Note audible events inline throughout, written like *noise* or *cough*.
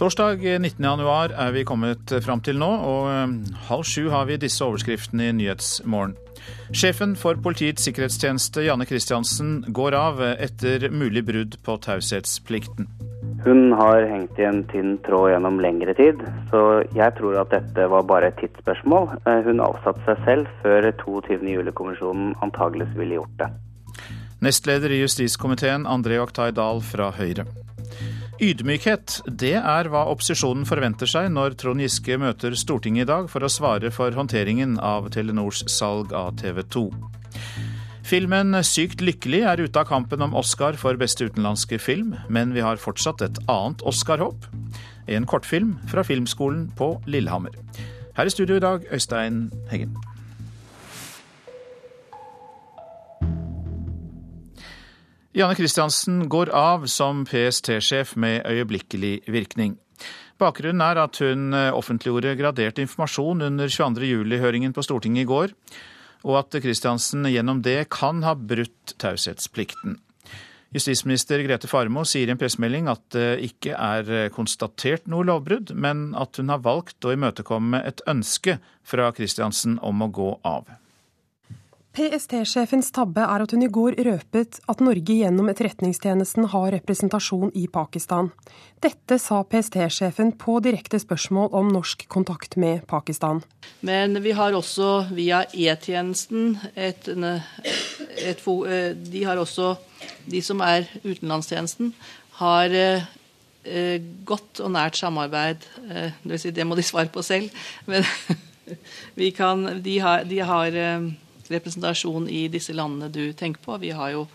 Torsdag 19.1 er vi kommet fram til nå, og eh, halv sju har vi disse overskriftene i Nyhetsmorgen. Sjefen for Politiets sikkerhetstjeneste, Janne Christiansen, går av etter mulig brudd på taushetsplikten. Hun har hengt i en tynn tråd gjennom lengre tid, så jeg tror at dette var bare et tidsspørsmål. Eh, hun avsatte seg selv før 22. juli-kommisjonen antageligvis ville gjort det. Nestleder i justiskomiteen, André Oktay Dahl fra Høyre. Ydmykhet, det er hva opposisjonen forventer seg når Trond Giske møter Stortinget i dag for å svare for håndteringen av Telenors salg av TV 2. Filmen Sykt lykkelig er ute av kampen om Oscar for beste utenlandske film, men vi har fortsatt et annet Oscar-håp. En kortfilm fra Filmskolen på Lillehammer. Her i studio i dag, Øystein Heggen. Janne Christiansen går av som PST-sjef med øyeblikkelig virkning. Bakgrunnen er at hun eh, offentliggjorde gradert informasjon under 22.07-høringen på Stortinget i går, og at Christiansen gjennom det kan ha brutt taushetsplikten. Justisminister Grete Farmo sier i en pressemelding at det ikke er eh, konstatert noe lovbrudd, men at hun har valgt å imøtekomme et ønske fra Christiansen om å gå av. PST-sjefens tabbe er at hun i går røpet at Norge gjennom Etterretningstjenesten har representasjon i Pakistan. Dette sa PST-sjefen på direkte spørsmål om norsk kontakt med Pakistan. Men vi har også via E-tjenesten et, et, eh, De har også, de som er utenlandstjenesten, har eh, godt og nært samarbeid. Eh, det, vil si, det må de svare på selv. Men *laughs* kan, de har, de har representasjon i disse landene du tenker på. Vi har jo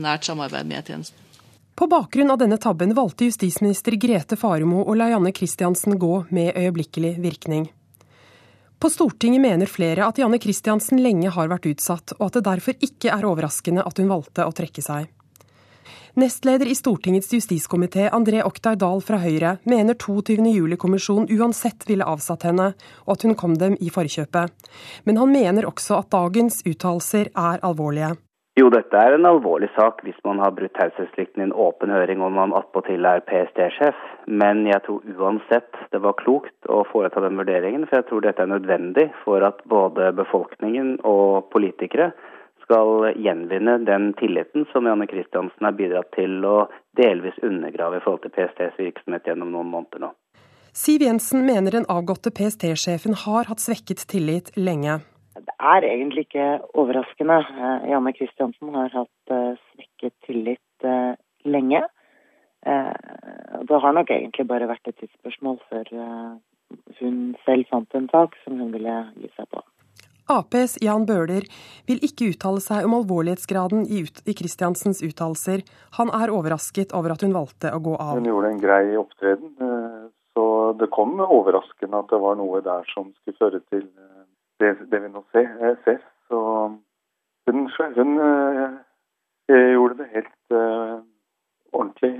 nært samarbeid med E-tjenesten. På bakgrunn av denne tabben valgte justisminister Grete Faremo la Janne Christiansen gå med øyeblikkelig virkning. På Stortinget mener flere at Janne Christiansen lenge har vært utsatt, og at det derfor ikke er overraskende at hun valgte å trekke seg. Nestleder i Stortingets justiskomité, André Oktay Dahl fra Høyre, mener 22.07-kommisjonen uansett ville avsatt henne, og at hun kom dem i forkjøpet. Men han mener også at dagens uttalelser er alvorlige. Jo, dette er en alvorlig sak hvis man har brutt taushetsplikten i en åpen høring og man attpåtil er PST-sjef. Men jeg tror uansett det var klokt å foreta den vurderingen, for jeg tror dette er nødvendig for at både befolkningen og politikere skal gjenvinne den tilliten som Janne Kristiansen har bidratt til å delvis undergrave i forhold til PSTs virksomhet gjennom noen måneder nå. Siv Jensen mener den avgåtte PST-sjefen har hatt svekket tillit lenge. Det er egentlig ikke overraskende. Eh, Janne Kristiansen har hatt eh, svekket tillit eh, lenge. Det har nok egentlig bare vært et tidsspørsmål før hun selv fant en sak som hun ville gi seg på. Aps Jan Bøhler vil ikke uttale seg om alvorlighetsgraden i, ut i Kristiansens uttalelser. Han er overrasket over at hun valgte å gå av. Hun gjorde en grei opptreden, eh, så det kom overraskende at det var noe der som skulle føre til eh, det, det vi nå ser. Eh, så hun, hun gjorde det helt ordentlig,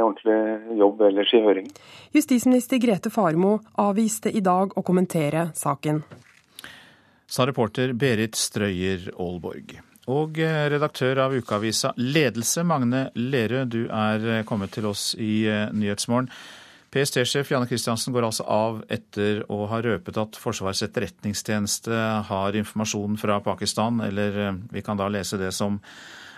ordentlig jobb ellers i høringen. Justisminister Grete Farmo avviste i dag å kommentere saken sa reporter Berit Strøyer Aalborg. Og eh, redaktør av ukeavisa Ledelse, Magne Lerøe, du er eh, kommet til oss i eh, Nyhetsmorgen. PST-sjef Janne Christiansen går altså av etter å ha røpet at Forsvarets etterretningstjeneste har informasjon fra Pakistan, eller vi kan da lese det som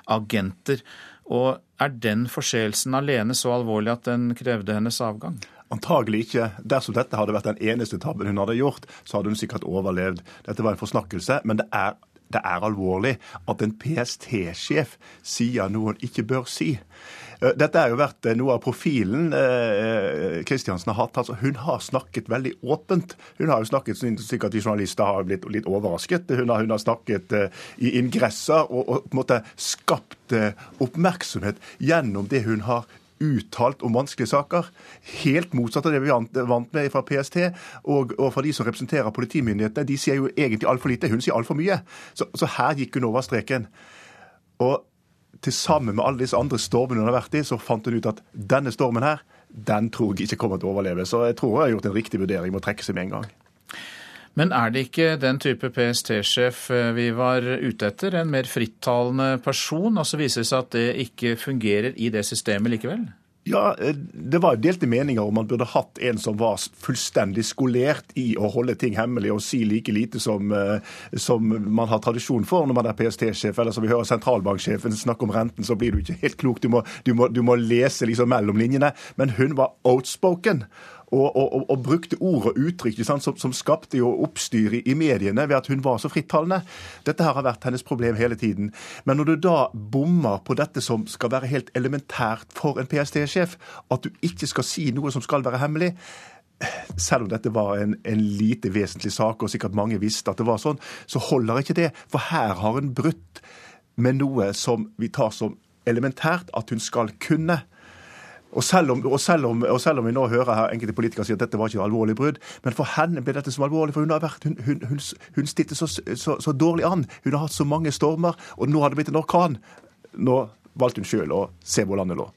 agenter. Og er den forseelsen alene så alvorlig at den krevde hennes avgang? Antagelig ikke. Dersom dette hadde vært den eneste tabben hun hadde gjort, så hadde hun sikkert overlevd. Dette var en forsnakkelse, men det er, det er alvorlig at en PST-sjef sier noe hun ikke bør si. Eh, dette har jo vært eh, noe av profilen Kristiansen eh, har hatt. Altså, hun har snakket veldig åpent. Hun har jo snakket sikkert de journalister har blitt litt overrasket. Hun har, hun har snakket i ingresser og, og, på en måte skapt oppmerksomhet gjennom det hun har uttalt om vanskelige saker. Helt motsatt av det vi vant med fra PST og, og fra de som representerer politimyndighetene. De sier jo egentlig altfor lite. Hun sier altfor mye. Så, så, her gikk hun over streken. Og til sammen med alle disse andre stormene hun har vært i, så fant hun ut at denne stormen her, den tror jeg ikke kommer til å overleve. Så jeg tror hun har gjort en riktig vurdering med å trekke seg med en gang. Men er det ikke den type PST-sjef eh, vi var ute etter? En mer frittalende person? Og så viser det seg at det ikke fungerer i det systemet likevel? Ja, eh, Det var delte meninger om man burde hatt en som var fullstendig skolert i å holde ting hemmelig og si like lite som, eh, som man har tradisjon for når man er PST-sjef. Eller som vi hører sentralbanksjefen snakke om renten, så blir du ikke helt klok. Du må, du må, du må lese liksom mellom linjene. Men hun var outspoken og, og, og, brukte ord og uttrykk som, som, skapte jo oppstyr i, mediene ved at hun var så frittalende. Dette her har vært hennes problem hele tiden. Men når du da bommer på dette som skal være helt elementært for en PST-sjef, at du ikke skal si noe som skal være hemmelig, selv om dette var en, en, lite vesentlig sak, og sikkert mange visste at det var sånn, så holder ikke det. For her har hun brutt med noe som vi tar som elementært at hun skal kunne. Og selv, om, og, selv om, og selv, om, vi nå hører her enkelte politikere si at dette var ikke alvorlig brudd, men for henne ble dette som alvorlig, for hun har vært, hun, hun, hun, hun stilte så, så, så, dårlig an. Hun har hatt så mange stormer, og nå har det blitt en orkan. Nå valgte hun sjøl å se hvor landet lå.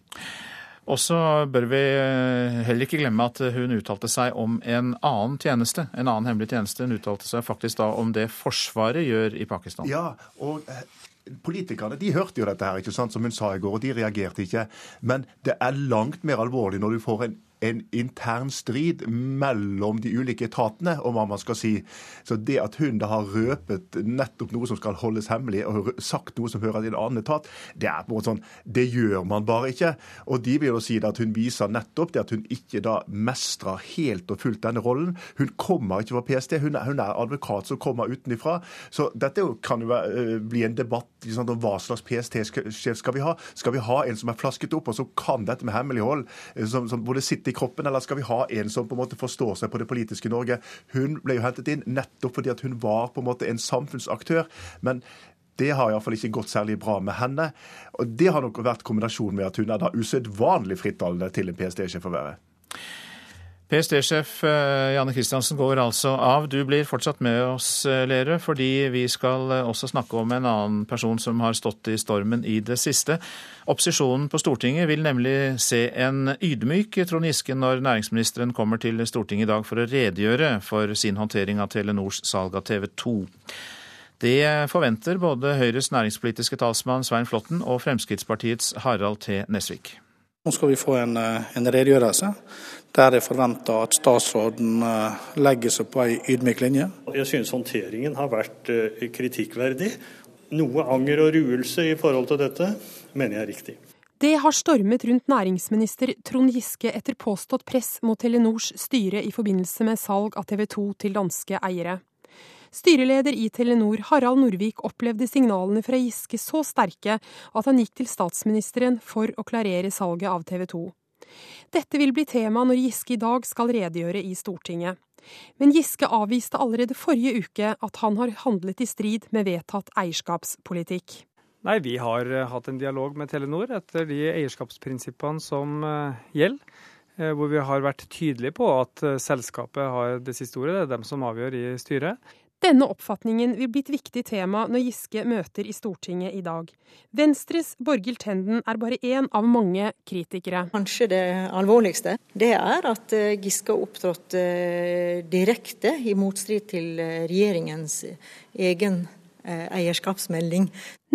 Og så bør vi eh, heller ikke glemme at hun uttalte seg om en annen tjeneste, en annen hemmelig tjeneste. Hun uttalte seg faktisk da om det Forsvaret gjør i Pakistan. Ja, og eh, Politikerne de hørte jo dette, her, ikke sant, som hun sa i går, og de reagerte ikke. Men det er langt mer alvorlig når du får en en intern strid mellom de ulike etatene om hva man skal si. Så det at hun da har røpet nettopp noe som skal holdes hemmelig, og sagt noe som hører til en annen etat, det er på en måte sånn Det gjør man bare ikke. Og de vil jo si at hun viser nettopp det at hun ikke da mestrer helt og fullt denne rollen. Hun kommer ikke fra PST, hun er, hun er advokat som kommer utenfra. Så dette kan jo eh, bli en debatt liksom, om hva slags PST-sjef skal vi ha. Skal vi ha en som er flasket opp, og som kan dette med hemmelighold, eh, som, som, både sitter i kroppen, eller skal vi ha en som på en måte forstår seg på det politiske Norge? Hun ble jo hentet inn nettopp fordi at hun var på en måte en samfunnsaktør. men det har iallfall ikke gått særlig bra med henne. Og det har nok vært kombinasjonen med at hun er da usedvanlig frittalende til en PST-sjef å være. PST-sjef eh, Janne Kristiansen går altså av. Du blir fortsatt med oss, eh, Lerøe, fordi vi skal eh, også snakke om en annen person som har stått i stormen i det siste. Opposisjonen på Stortinget vil nemlig se en ydmyk Trond Giske når næringsministeren kommer til Stortinget i dag for å redegjøre for sin håndtering av Telenors salg av TV 2. Det forventer både Høyres næringspolitiske talsmann Svein Flåtten og Fremskrittspartiets Harald T. Nesvik. Nå skal vi få en, en redegjørelse der jeg forventer at statsråden eh, legger seg på ei ydmyk linje. Jeg synes håndteringen har vært eh, kritikkverdig. Noe anger og ruelse i forhold til dette mener jeg er riktig. Det har stormet rundt næringsminister Trond Giske etter påstått press mot Telenors styre i forbindelse med salg av TV 2 til danske eiere. Styreleder i Telenor, Harald Norvik, opplevde signalene fra Giske så sterke at han gikk til statsministeren for å klarere salget av TV 2. Dette vil bli tema når Giske i dag skal redegjøre i Stortinget. Men Giske avviste allerede forrige uke at han har handlet i strid med vedtatt eierskapspolitikk. Nei, Vi har eh, hatt en dialog med Telenor etter de eierskapsprinsippene som eh, gjelder. Eh, hvor vi har vært tydelige på at selskapet har det siste ordet, det er dem som avgjør i styret. Denne oppfatningen vil bli et viktig tema når Giske møter i Stortinget i dag. Venstres Borghild Tenden er bare én av mange kritikere. Kanskje det alvorligste det er at eh, Giske har opptrådt eh, direkte i motstrid til eh, regjeringens egen eierskapsmelding.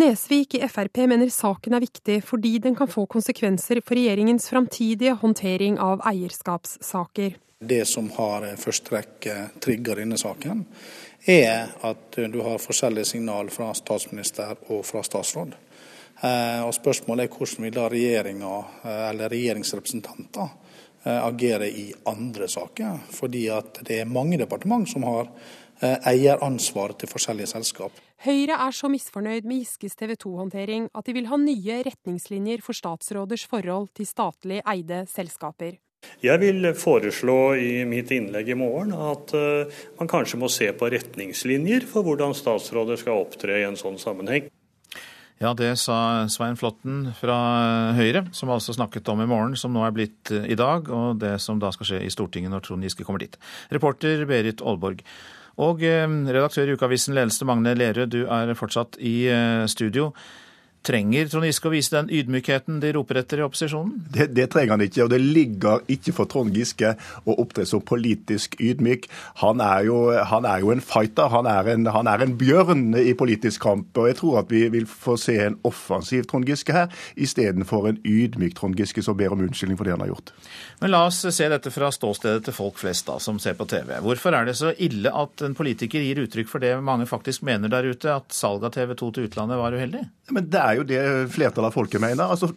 Nesvik i Frp mener saken er viktig fordi den kan få konsekvenser for regjeringens framtidige håndtering av eierskapssaker. Det som har først trigger denne saken, er at du har forskjellige signal fra statsminister og fra statsråd. Eh, og Spørsmålet er hvordan vil da regjeringa, eh, eller regjeringsrepresentanter eh, agere i andre saker. Fordi at det er mange departement som har eieransvaret til forskjellige selskap. Høyre er så misfornøyd med Giskes TV 2-håndtering at de vil ha nye retningslinjer for statsråders forhold til statlig eide selskaper. Jeg vil foreslå i mitt innlegg i morgen at uh, man kanskje må se på retningslinjer for hvordan statsråder skal opptre i en sånn sammenheng. Ja, det sa Svein Flåtten fra Høyre, som altså snakket om i morgen, som nå er blitt eh, i dag, og det som da skal skje i Stortinget når Trond Giske kommer dit. Reporter Berit Aalborg. Og eh, redaktør i ukeavisen Ledelse Magne Lerøe, du er fortsatt i studio. Trenger Trond Giske å vise den ydmykheten de roper etter i opposisjonen? Det, det, trenger han ikke, og det ligger ikke for Trond Giske å opptre som politisk ydmyk. Han er jo, han er jo en fighter, han er en, han er en, bjørn i politisk kamp. og Jeg tror at vi vil få se en offensiv Trond Giske her, istedenfor en ydmyk Trond Giske som ber om unnskyldning for det han har gjort. Men la oss se dette fra ståstedet til folk flest da, som ser på TV. Hvorfor er det så ille at en politiker gir uttrykk for det mange faktisk mener der ute, at salg av TV 2 til utlandet var uheldig? Men Det er jo det flertallet av folket mener. Altså,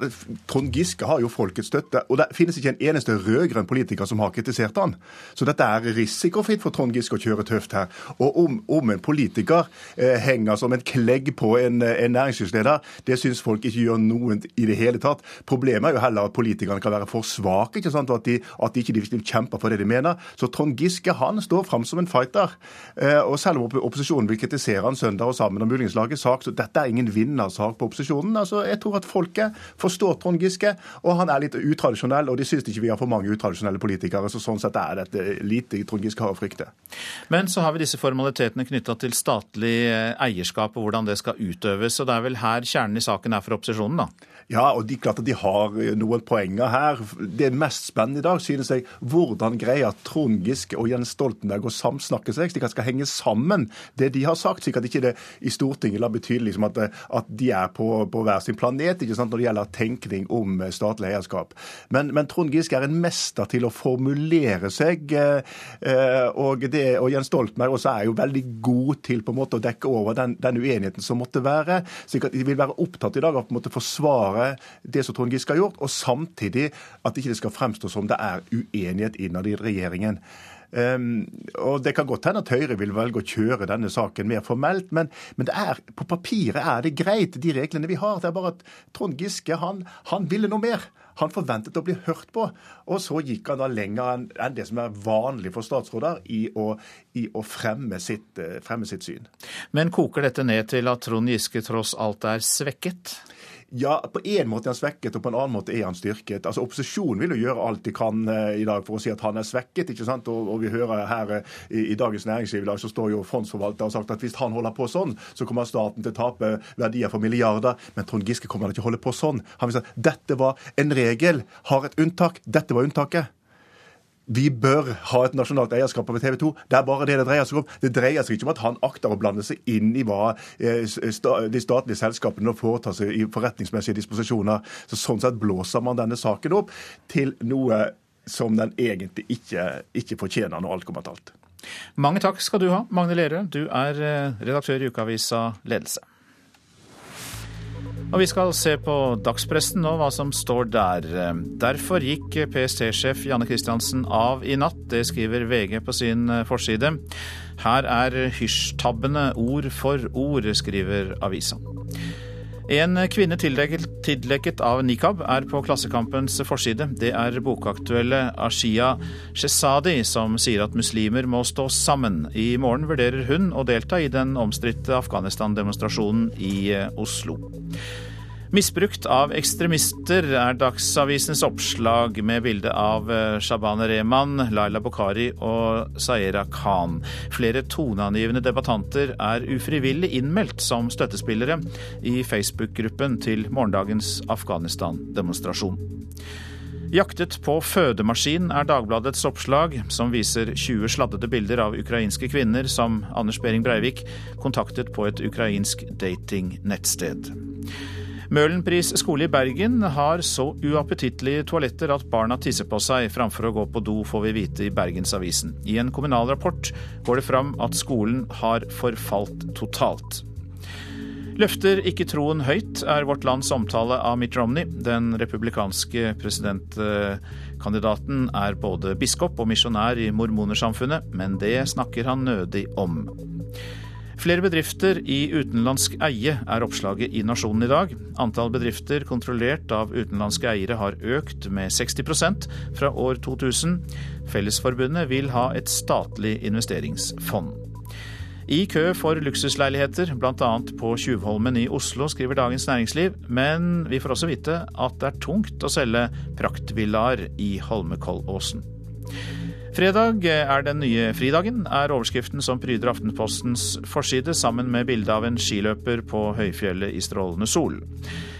Trond Giske har jo folkets støtte. Og det finnes ikke en eneste rød-grønn politiker som har kritisert han. Så dette er risikofritt for Trond Giske å kjøre tøft her. Og om, om en politiker eh, henger som en klegg på en, en næringslivsleder, det syns folk ikke gjør noen i det hele tatt. Problemet er jo heller at politikerne kan være for svake, ikke sant? og at de, at de ikke de kjemper for det de mener. Så Trond Giske han står fram som en fighter. Eh, og selv om opposisjonen vil kritisere han søndag og sammen om muligens lage sak, så dette er ingen vinner sak på opposisjonen. Altså, jeg tror at folket forstår Trond Giske, og han er litt utradisjonell. Og de syns ikke vi har for mange utradisjonelle politikere, så sånn sett er dette lite Trond Giske har å frykte. Men så har vi disse formalitetene knytta til statlig eh, eierskap og hvordan det skal utøves. og Det er vel her kjernen i saken er for opposisjonen, da? Ja, og de, klart at de har noen poenger her. Det mest spennende i dag synes jeg hvordan greier Trond Giske og Jens Stoltenberg å samsnakke seg, slik at de skal henge sammen det de har sagt, slik at ikke det i Stortinget la bety liksom at, at, de er på, på, hver sin planet ikke sant, når det gjelder tenkning om statlig eierskap. Men, men Trond Giske er en mester til å formulere seg, eh, og, det, og Jens Stoltenberg også er jo veldig god til på en måte å dekke over den, den uenigheten som måtte være. slik at De vil være opptatt i dag av på forsvare forsvare det som Trond Giske har gjort, og samtidig at det ikke skal fremstå som det er uenighet innad i regjeringen. Um, og Det kan godt hende at Høyre vil velge å kjøre denne saken mer formelt, men, men er, på papiret er det greit, de reglene vi har. Det er bare at Trond Giske han, han ville noe mer. Han forventet å bli hørt på. Og så gikk han da lenger enn det som er vanlig for statsråder i å, i å fremme, sitt, eh, fremme sitt syn. Men koker dette ned til at Trond Giske tross alt er svekket? Ja, på en måte er han svekket, og på en annen måte er han styrket. Altså, Opposisjonen vil jo gjøre alt de kan uh, i dag for å si at han er svekket. ikke sant? Og, og vi hører her uh, i, i, Dagens Næringsliv i dag så står jo fondsforvalter og sagt at hvis han holder på sånn, så kommer staten til å tape verdier for milliarder. Men Trond Giske kommer ikke til å holde på sånn. Han vil si at dette var en regel, har et unntak. Dette var unntaket vi bør ha et nasjonalt eierskap over TV 2. Det er bare det det dreier seg om. Det dreier seg ikke om at han akter å blande seg inn i hva eh, de statlige selskapene foretar seg i forretningsmessige disposisjoner. Så Sånn sett blåser man denne saken opp til noe som den egentlig ikke, ikke fortjener, når alt kommer til alt. Mange takk skal du ha, Magne Lerøe. Du er eh, redaktør i ukeavisa Ledelse. Og vi skal se på dagspressen nå, hva som står der. Derfor gikk PST-sjef Janne Christiansen av i natt. Det skriver VG på sin forside. Her er hysjtabbene ord for ord, skriver avisa. En kvinne tildekket av nikab er på Klassekampens forside. Det er bokaktuelle Ashia Shesadi som sier at muslimer må stå sammen. I morgen vurderer hun å delta i den omstridte Afghanistan-demonstrasjonen i Oslo. Misbrukt av ekstremister er Dagsavisens oppslag med bilde av eh, Shabane Rehman, Laila Bokhari og Saera Khan. Flere toneangivende debattanter er ufrivillig innmeldt som støttespillere i Facebook-gruppen til morgendagens Afghanistan-demonstrasjon. Jaktet på fødemaskin er Dagbladets oppslag, som viser 20 sladdede bilder av ukrainske kvinner som Anders Behring Breivik kontaktet på et ukrainsk datingnettsted. Møhlenpris skole i Bergen har så uappetittlige toaletter at barna tisser på seg framfor å gå på do, får vi vite i Bergensavisen. I en kommunal rapport går det fram at skolen har forfalt totalt. Løfter ikke troen høyt, er vårt lands omtale av Mitt Romney. Den republikanske presidentkandidaten er både biskop og misjonær i mormonersamfunnet, men det snakker han nødig om. Flere bedrifter i utenlandsk eie er oppslaget i Nasjonen i dag. Antall bedrifter kontrollert av utenlandske eiere har økt med 60% fra år 2000. Fellesforbundet vil ha et statlig investeringsfond. I kø for luksusleiligheter, bl.a. på Tjuvholmen i Oslo, skriver Dagens Næringsliv, men vi får også vite at det er tungt å selge praktvillaer i Holmenkollåsen. Fredag er den nye fridagen, er overskriften som pryder Aftenpostens forside, sammen med bilde av en skiløper på høyfjellet i strålende sol.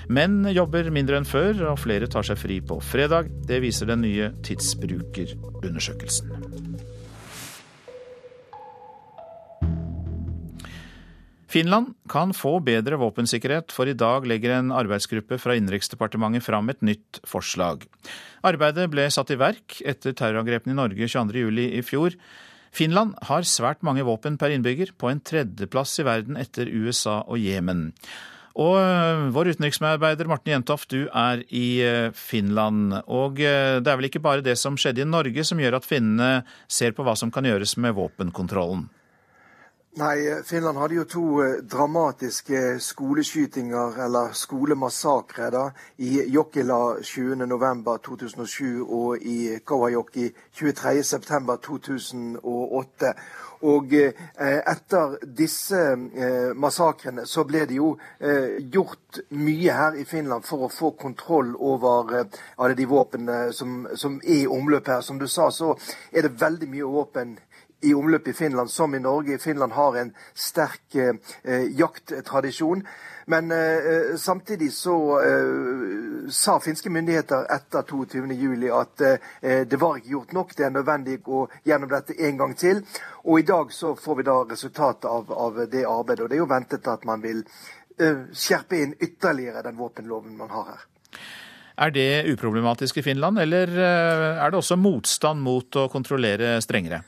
Menn jobber mindre enn før, og flere tar seg fri på fredag. Det viser den nye tidsbrukerundersøkelsen. Finland kan få bedre våpensikkerhet, for i dag legger en arbeidsgruppe fra Innenriksdepartementet fram et nytt forslag. Arbeidet ble satt i verk etter terrorangrepene i Norge 22.07. i fjor. Finland har svært mange våpen per innbygger, på en tredjeplass i verden etter USA og Jemen. Og øh, vår utenriksmedarbeider Morten Jentoft, du er i øh, Finland. Og øh, det er vel ikke bare det som skjedde i Norge som gjør at finnene ser på hva som kan gjøres med våpenkontrollen? Nei, Finland hadde jo to eh, dramatiske skoleskytinger, eller skolemassakre, da, i Jokila 20.11.2007 og i Kauhajoki 23.9.2008. Og eh, etter disse eh, massakrene så ble det jo eh, gjort mye her i Finland for å få kontroll over eh, alle de våpnene som, som er i omløp her. Som du sa, så er det veldig mye våpen i omløp i Finland, som i Norge. Finland har en sterk eh, jakttradisjon. Men eh, samtidig så eh, sa finske myndigheter etter 22.07 at eh, det var ikke gjort nok. Det er nødvendig å gå gjennom dette en gang til. Og i dag så får vi da resultatet av, av det arbeidet. Og det er jo ventet at man vil eh, skjerpe inn ytterligere den våpenloven man har her. Er det uproblematisk i Finland, eller eh, er det også motstand mot å kontrollere strengere?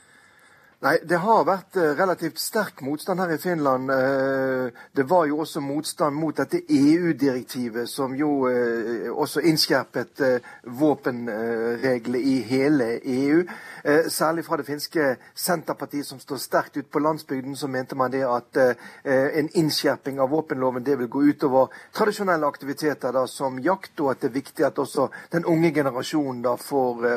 Nei, det har vært eh, relativt sterk motstand her i Finland. Eh, det var jo også motstand mot dette EU-direktivet, som jo eh, også innskjerpet våpenreglene i hele EU. Særlig fra det finske Senterpartiet, som står sterkt ute på landsbygden, så mente man det at en innskjerping av våpenloven det vil gå utover tradisjonelle aktiviteter da, som jakt, og at det er viktig at også den unge generasjonen da får,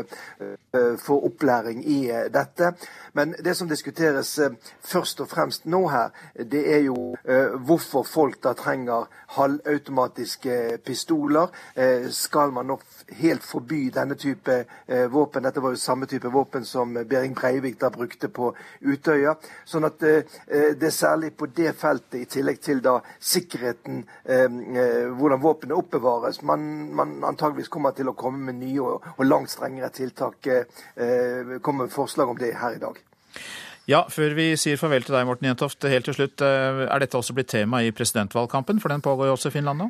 får opplæring i dette. Men det som diskuteres eh, først og fremst nå her, det er jo eh, hvorfor folk da trenger halvautomatiske pistoler. Eh, skal man nå helt forby denne type våpen? Dette var jo samme type våpen som Behring Breivik da brukte på Utøya. Sånn at det er særlig på det feltet, i tillegg til da sikkerheten, hvordan våpenet oppbevares, man, man antageligvis kommer til å komme med nye og, langt strengere tiltak. Kommer forslag om det her i dag. Ja, Før vi sier farvel til deg, Morten Jentoft, helt til slutt. Eh, er dette også blitt tema i presidentvalgkampen, for den pågår jo også i Finland nå?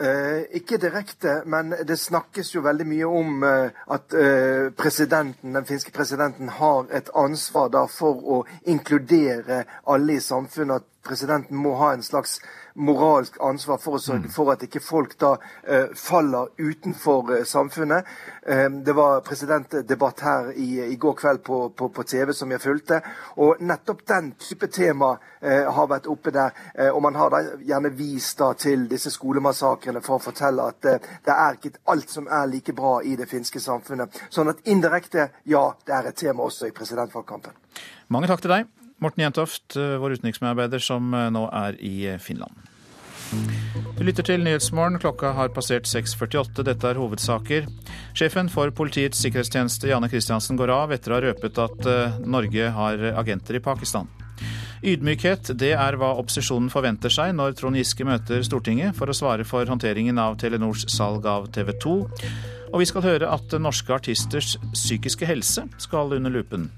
Eh, ikke direkte, men det snakkes jo veldig mye om eh, at eh, den finske presidenten har et ansvar da, for å inkludere alle i samfunnet. At presidenten må ha en slags moralsk ansvar for å sørge mm. for at ikke folk da uh, faller utenfor uh, samfunnet. Um, det var presidentdebatt her i, i går kveld på, på, på, TV som jeg fulgte. Og nettopp den type tema uh, har vært oppe der. og man har da gjerne vist da til disse skolemassakrene for å fortelle at det er ikke alt som er like bra i det finske samfunnet. Sånn at indirekte, ja, det er et tema også i presidentvalgkampen. Mange takk til deg. Morten Jentoft, eh, vår utenriksmedarbeider som eh, nå er i eh, Finland. Du lytter til Nyhetsmorgen. Klokka har passert 6.48. Dette er hovedsaker. Sjefen for Politiets sikkerhetstjeneste, Janne Christiansen, går av etter å ha røpet at Norge har agenter i Pakistan. Ydmykhet, det er hva opposisjonen forventer seg når Trond Giske møter Stortinget for å svare for håndteringen av Telenors salg av TV 2. Og vi skal høre at norske artisters psykiske helse skal under lupen.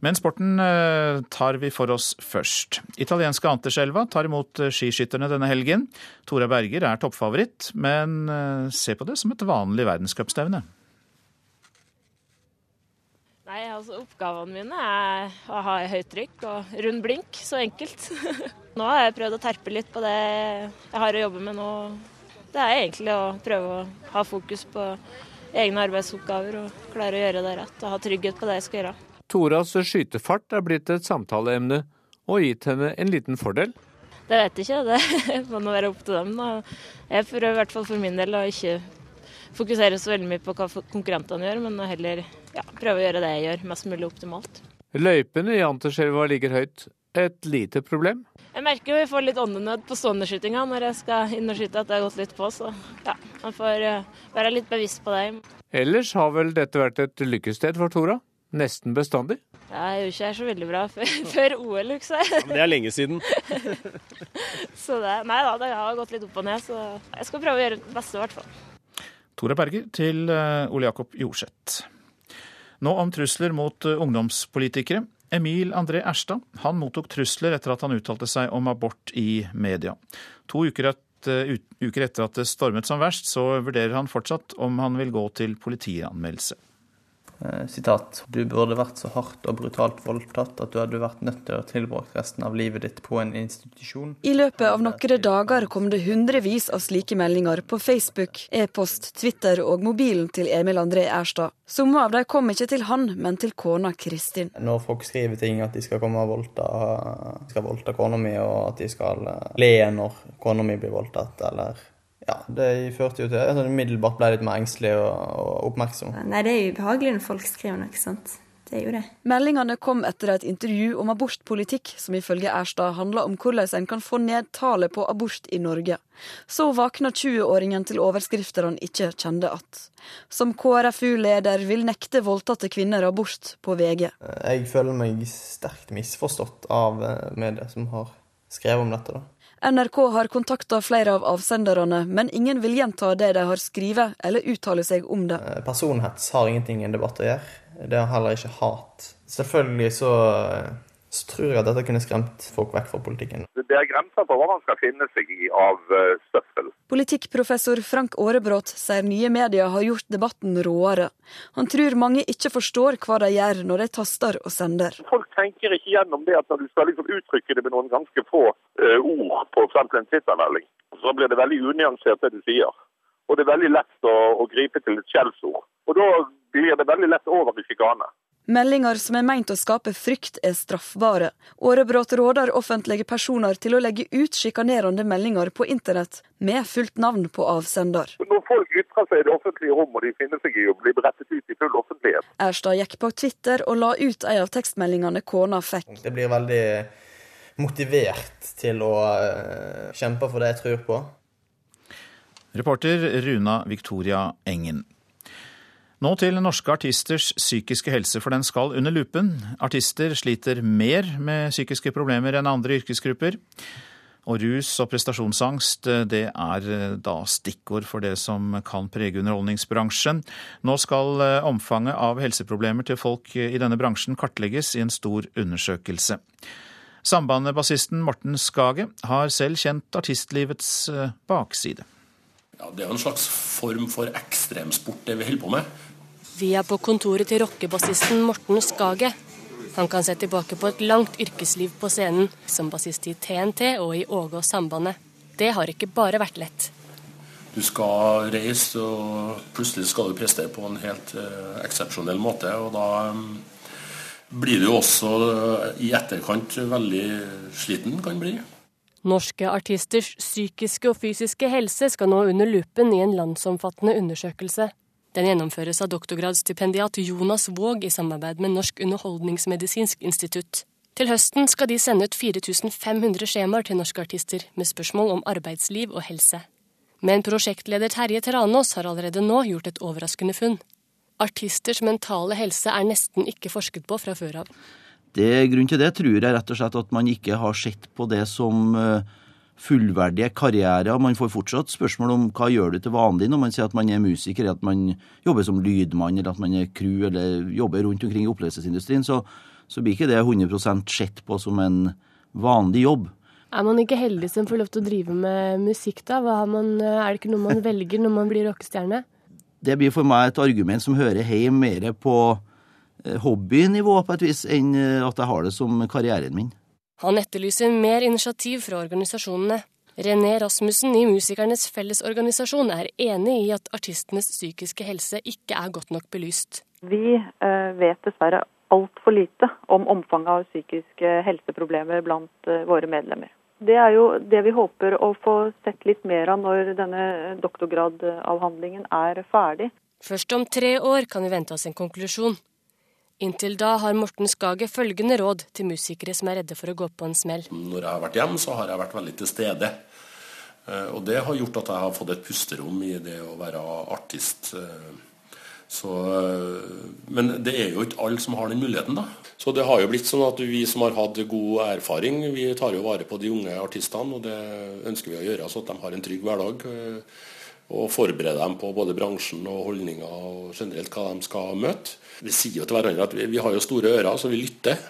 Men sporten eh, tar vi for oss først. Italienske Anterselva tar imot eh, skiskytterne denne helgen. Tora Berger er toppfavoritt, men eh, se på det som et vanlig verdenscupstevne. Nei, altså Oppgavene mine er å ha høyt trykk og rund blink. Så enkelt. *laughs* nå har jeg prøvd å terpe litt på det jeg har å jobbe med nå. Det er egentlig å prøve å ha fokus på egne arbeidsoppgaver og klare å gjøre det rett. Og ha trygghet på det jeg skal gjøre. Toras skytefart er blitt et samtaleemne og gitt henne en liten fordel. Det vet jeg ikke, det *laughs* må nå være opp til dem. Jeg prøver i hvert fall for min del å ikke fokusere så veldig mye på hva konkurrentene gjør, men heller ja, prøve å gjøre det jeg gjør, mest mulig optimalt. Løypene i Anterselva ligger høyt. Et lite problem? Jeg merker vi får litt åndenød på stående skytinga når jeg skal inn og skyte, at det har gått litt på. Så ja, Man får uh, være litt bevisst på det. Ellers har vel dette vært et lykkested for Tora? Nesten bestandig? Jeg gjorde ikke det så veldig bra *laughs* før, før OL, liksom. Ja, men det er lenge siden. *laughs* så det, nei da, det har gått litt opp og ned, så jeg skal prøve å gjøre det beste, i hvert fall. Tora Berger til eh, Ole Jakob Jorseth. Nå om trusler mot eh, ungdomspolitikere. Emil André Erstad han mottok trusler etter at han uttalte seg om abort i media. To uker, et, uh, uker etter at det stormet som verst, så vurderer han fortsatt om han vil gå til politianmeldelse. Eh, sitat, du burde vært så hardt og brutalt voldtatt at du hadde vært nødt til å tilbrakt resten av livet ditt på en institusjon. I løpet av noen dager kom det hundrevis av slike meldinger på Facebook, e-post, Twitter og mobilen til Emil André Erstad. Somme av dem kom ikke til han, men til kona Kristin. Når folk skriver ting at de skal komme og voldta, skal voldta kona mi, og at de skal eh, le når kona mi blir voldtatt, eller ja, det førte jo til at jeg umiddelbart ble litt mer engstelig og, og, oppmerksom. Nei, det er jo ubehagelig når folk skriver noe sånt. Det er jo det. Meldingene kom etter et intervju om abortpolitikk, som ifølge Erstad handler om hvordan en kan få ned tallet på abort i Norge. Så våkna 20-åringen til overskrifter han ikke kjente at. Som KrFU-leder vil nekte voldtatte kvinner abort på VG. Jeg føler meg sterkt misforstått av eh, medier som har skrevet om dette. da. NRK har kontakta flere av avsenderne, men ingen vil gjenta det de har skrevet eller uttale seg om det. Eh, personhets har ingenting i en debatt å gjøre. Det har heller ikke hat. Selvfølgelig så eh, så tror jeg at dette kunne skremt folk vekk fra politikken. Det er grenser for hva man skal finne seg i av støffel. Politikkprofessor Frank Aarebrot sier nye medier har gjort debatten råere. Han tror mange ikke forstår hva de gjør når de taster og sender. Folk tenker ikke gjennom det at når du skal liksom uttrykke det med noen ganske få uh, ord på f.eks. en Twitter-melding, så blir det veldig unyansert det du sier. Og det er veldig lett å, å gripe til et skjellsord. Og da blir det veldig lett over i sjikane. Meldinger som er meint å skape frykt, er straffbare. Årebrot råder offentlige personer til å legge ut sjikanerende meldinger på internett med fullt navn på avsender. Når folk ytrer seg i det offentlige rom og de finner seg i å bli brettet ut i full offentlighet Erstad gikk på Twitter og la ut en av tekstmeldingene kona fikk. Det blir veldig motivert til å eh, kjempe for det jeg tror på. Reporter Runa Victoria Engen. Nå til norske artisters psykiske helse, for den skal under lupen. Artister sliter mer med psykiske problemer enn andre yrkesgrupper. Og rus og prestasjonsangst, det er eh, da stikkord for det som kan prege underholdningsbransjen. Nå skal eh, omfanget av helseproblemer til folk i denne bransjen kartlegges i en stor undersøkelse. Sambandet-bassisten Morten Skage har selv kjent artistlivets eh, bakside. Ja, Det er jo en slags form for ekstremsport, det vi holder på med. Vi er på kontoret til rockebassisten Morten Skage. Han kan se tilbake på et langt yrkesliv på scenen, som bassist i TNT og i Åge og Sambandet. Det har ikke bare vært lett. Du skal reise, og plutselig skal du prestere på en helt uh, eksepsjonell måte. Og da um, blir du også uh, i etterkant veldig sliten, kan bli. Norske artisters psykiske og fysiske helse skal nå under lupen i en landsomfattende undersøkelse. Den gjennomføres av doktorgradsstipendiat Jonas Våg i samarbeid med Norsk underholdningsmedisinsk institutt. Til høsten skal de sende ut 4500 skjemaer til norske artister med spørsmål om arbeidsliv og helse. Men prosjektleder Terje Tranås har allerede nå gjort et overraskende funn. Artisters mentale helse er nesten ikke forsket på fra før av. Det Grunnen til det tror jeg rett og slett at man ikke har sett på det som uh, fullverdige karrierer. Man får fortsatt spørsmål om hva gjør du til vanlig når man sier at man er musiker, at man jobber som lydmann, eller at man er crew, eller jobber rundt omkring i opplevelsesindustrien. Så, så blir ikke det 100% sett på som en vanlig jobb. Er man ikke heldig som får lov til å drive med musikk, da? Man, er det ikke noe man velger når man blir rockestjerne? Det blir for meg et argument som hører hjemme mer på eh, hobbynivå på et vis, enn eh, at jeg har det som karrieren min. Han etterlyser mer initiativ fra organisasjonene. René Rasmussen i Musikernes Fellesorganisasjon er enig i at artistenes psykiske helse ikke er godt nok belyst. Vi eh, vet dessverre altfor lite om omfanget av psykiske helseproblemer blant eh, våre medlemmer. Det er jo det vi håper å få sett litt mer av når denne doktorgradavhandlingen er ferdig. Først om tre år kan vi vente oss en konklusjon. Inntil da har Morten Skage følgende råd til musikere som er redde for å gå på en smell. Når jeg har vært hjemme, så har jeg vært veldig til stede. Og det har gjort at jeg har fått et pusterom i det å være artist. Så, men det er jo ikke alle som har den muligheten, da. Så det har jo blitt sånn at vi som har hatt god erfaring, vi tar jo vare på de unge artistene, og det ønsker vi å gjøre så at de har en trygg hverdag. Og forberede dem på både bransjen og holdninger og generelt hva de skal møte. Vi sier jo til hverandre at vi, vi har jo store ører, så vi lytter.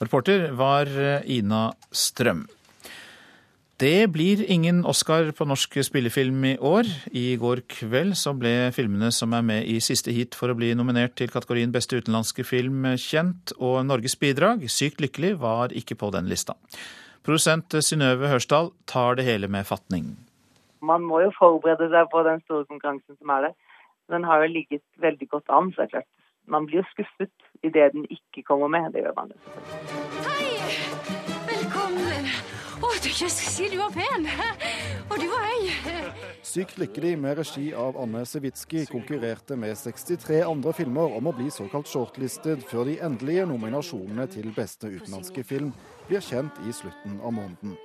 Reporter var Ina Strøm. Det blir ingen Oscar på norsk spillefilm i år. I går kveld så ble filmene som er med i siste heat for å bli nominert til kategorien beste utenlandske film kjent, og Norges bidrag, Sykt lykkelig, var ikke på den lista. Produsent Synnøve Hørsdal tar det hele med fatning. Man må jo forberede seg på den store konkurransen som er der. Den har jo ligget veldig godt an, så det er klart. Man blir jo skuffet idet den ikke kommer med. Det gjør man. Hei! Velkommen. Å, du ikke si du var pen! Og du var høy! Sykt lykkelig med regi av Anne Sewitsky konkurrerte med 63 andre filmer om å bli såkalt shortlisted før de endelige nominasjonene til beste utenlandske film blir kjent i slutten av måneden.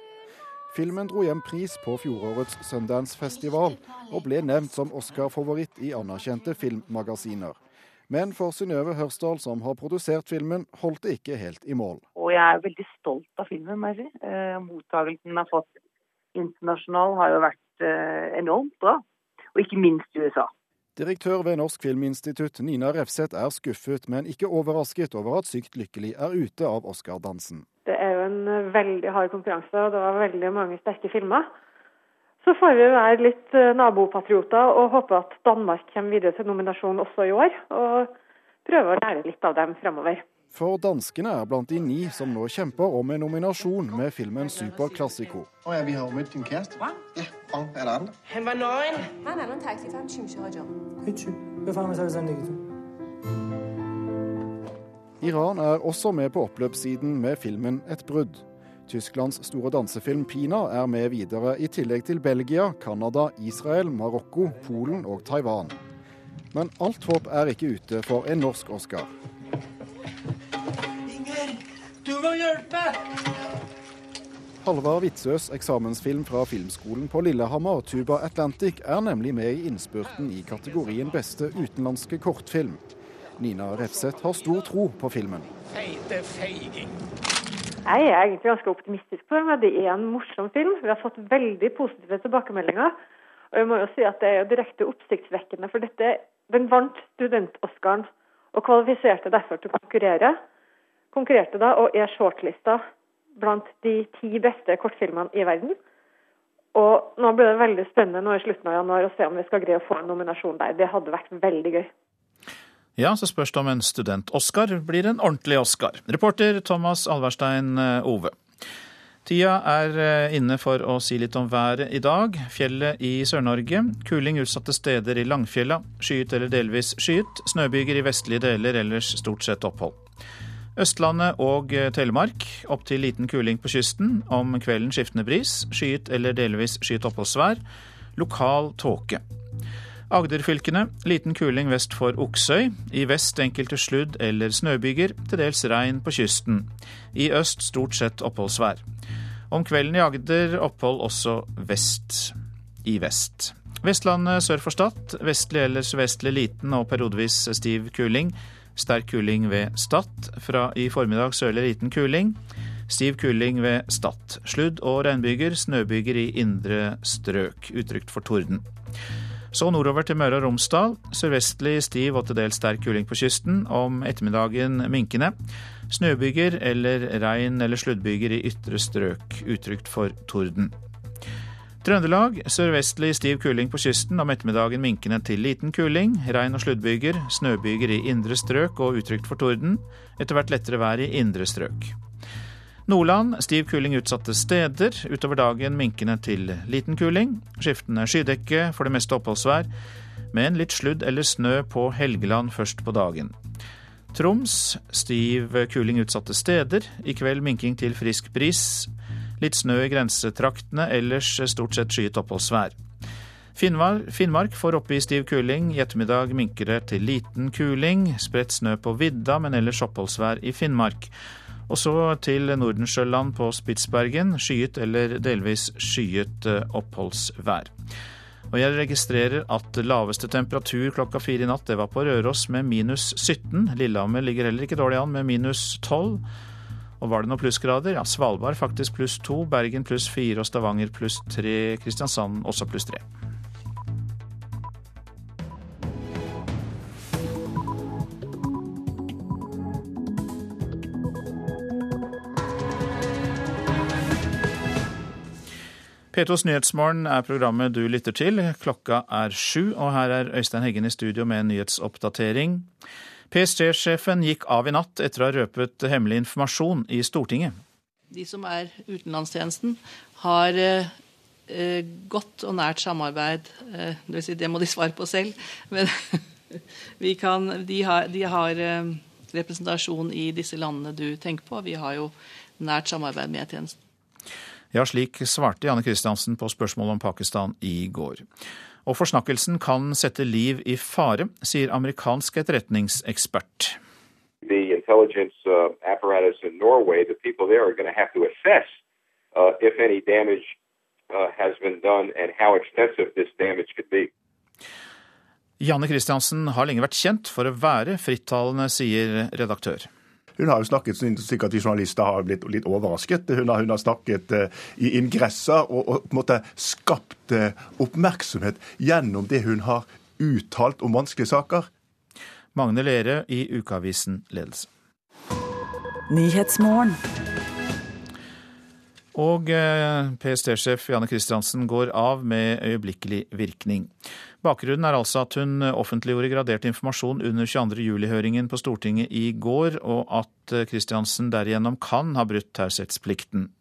Filmen dro hjem pris på fjorårets Sundance-festival, og ble nevnt som Oscar-favoritt i anerkjente filmmagasiner. Men for Synnøve Hørsdal, som har produsert filmen, holdt det ikke helt i mål. Og jeg er veldig stolt av filmen, må jeg si. Eh, mottagelsen den har fått internasjonal har jo vært eh, enormt bra. Og ikke minst i USA. Direktør ved Norsk Filminstitutt Nina Refseth er skuffet, men ikke overrasket over at Sykt lykkelig er ute av Oscar-dansen. Det veldig hard konkurranse, og det var veldig mange sterke filmer. Så får vi være litt eh, nabopatrioter og håpe at Danmark kommer videre til nominasjon også i år. Og prøve å lære litt av dem fremover. For danskene er blant de ni som nå kjemper om en nominasjon med filmen Super Classico. Å ja, vi har jo møtt din kjæreste. Hva? Ja, han er det andre? Han var nøgen. Han er noen. Iran er også med på oppløpssiden med filmen Et brudd. Tysklands store dansefilm 'Pina' er med videre, i tillegg til Belgia, Canada, Israel, Marokko, Polen og Taiwan. Men alt håp er ikke ute for en norsk Oscar. Inger, du må hjelpe! Halvard Witzøes eksamensfilm fra Filmskolen på Lillehammer, 'Tuba Atlantic', er nemlig med i innspurten i kategorien beste utenlandske kortfilm. Nina Refseth har stor tro på filmen. Feite feiging. Jeg er egentlig ganske optimistisk på den. Det er en morsom film. Vi har fått veldig positive tilbakemeldinger. Og jeg må jo si at det er jo direkte oppsiktsvekkende, for dette, den vant student-Oscaren og kvalifiserte derfor til å konkurrere. Konkurrerte da og er shortlista blant de ti beste kortfilmene i verden. Og nå blir det veldig spennende nå i slutten av januar å se om vi skal greie å få en nominasjon der. Det hadde vært veldig gøy. Ja, så spørs det om en student-Oscar blir en ordentlig Oscar. Reporter Thomas Alverstein eh, Ove. Tida er eh, inne for å si litt om været i dag. Fjellet i Sør-Norge. Kuling utsatte steder i Langfjella. Skyet eller delvis skyet. Snøbyger i vestlige deler, ellers stort sett opphold. Østlandet og eh, Telemark opp til liten kuling på kysten. Om kvelden skiftende bris. Skyet eller delvis skyet oppholdsvær. Lokal tåke. Agderfylkene liten kuling vest for Oksøy. I vest enkelte sludd- eller snøbyger, til dels regn på kysten. I øst stort sett oppholdsvær. Om kvelden i Agder opphold også vest. I vest. Vestlandet sør for Stad vestlig eller sørvestlig liten og periodevis stiv kuling. Sterk kuling ved Stad. Fra i formiddag sørlig liten kuling. Stiv kuling ved Stad. Sludd- og regnbyger, snøbyger i indre strøk. Utrygt for torden. Så nordover til Møre og Romsdal. Sørvestlig stiv og til dels sterk kuling på kysten. Om ettermiddagen minkende. Snøbyger eller regn- eller sluddbyger i ytre strøk. Utrygt for torden. Trøndelag sørvestlig stiv kuling på kysten. Om ettermiddagen minkende til liten kuling. Regn- og sluddbyger. Snøbyger i indre strøk og utrygt for torden. Etter hvert lettere vær i indre strøk. Nordland stiv kuling utsatte steder. Utover dagen minkende til liten kuling. Skiftende skydekke, for det meste oppholdsvær. Men litt sludd eller snø på Helgeland først på dagen. Troms stiv kuling utsatte steder. I kveld minking til frisk bris. Litt snø i grensetraktene, ellers stort sett skyet oppholdsvær. Finnmark, får oppe i stiv kuling. I ettermiddag minker det til liten kuling. Spredt snø på vidda, men ellers oppholdsvær i Finnmark. Og så til Nordensjøland på Spitsbergen. Skyet eller delvis skyet eh, oppholdsvær. Og jeg registrerer at laveste temperatur klokka fire i natt, det var på Røros med minus 17. Lillehammer ligger heller ikke dårlig an med minus 12. Og var det noen plussgrader? Ja, Svalbard faktisk pluss to, Bergen pluss fire og Stavanger pluss tre. Kristiansand også pluss tre. P2s Nyhetsmorgen er programmet du lytter til. Klokka er sju, og her er Øystein Heggen i studio med en nyhetsoppdatering. PST-sjefen gikk av i natt etter å ha røpet hemmelig informasjon i Stortinget. De som er utenlandstjenesten, har eh, godt og nært samarbeid. Eh, det, vil si, det må de svare på selv. Men *laughs* kan, de har, de har eh, representasjon i disse landene du tenker på. Vi har jo nært samarbeid med tjenesten. Ja, slik svarte Janne Christiansen på spørsmål om Pakistan i går. Og forsnakkelsen kan sette liv i fare, sier amerikansk etterretningsekspert. The intelligence uh, apparatus in Norway, the people there are going to have to assess uh, if any damage uh, has been done and how extensive this damage could be. Janne Christiansen har lenge vært kjent for å være frittalende, sier redaktør. Hun har jo snakket slik at de journalister har blitt litt overrasket. Hun har, hun har snakket uh, i ingresser og, og, på en måte skapt uh, oppmerksomhet gjennom det hun har uttalt om vanskelige saker. Magne Lere i Ukeavisen Ledelse. Og eh, PST-sjef Janne Christiansen går av med øyeblikkelig virkning. Bakgrunnen er altså at hun offentliggjorde gradert informasjon under 22.07-høringen på Stortinget i går, og at Kristiansen derigjennom kan ha brutt taushetsplikten.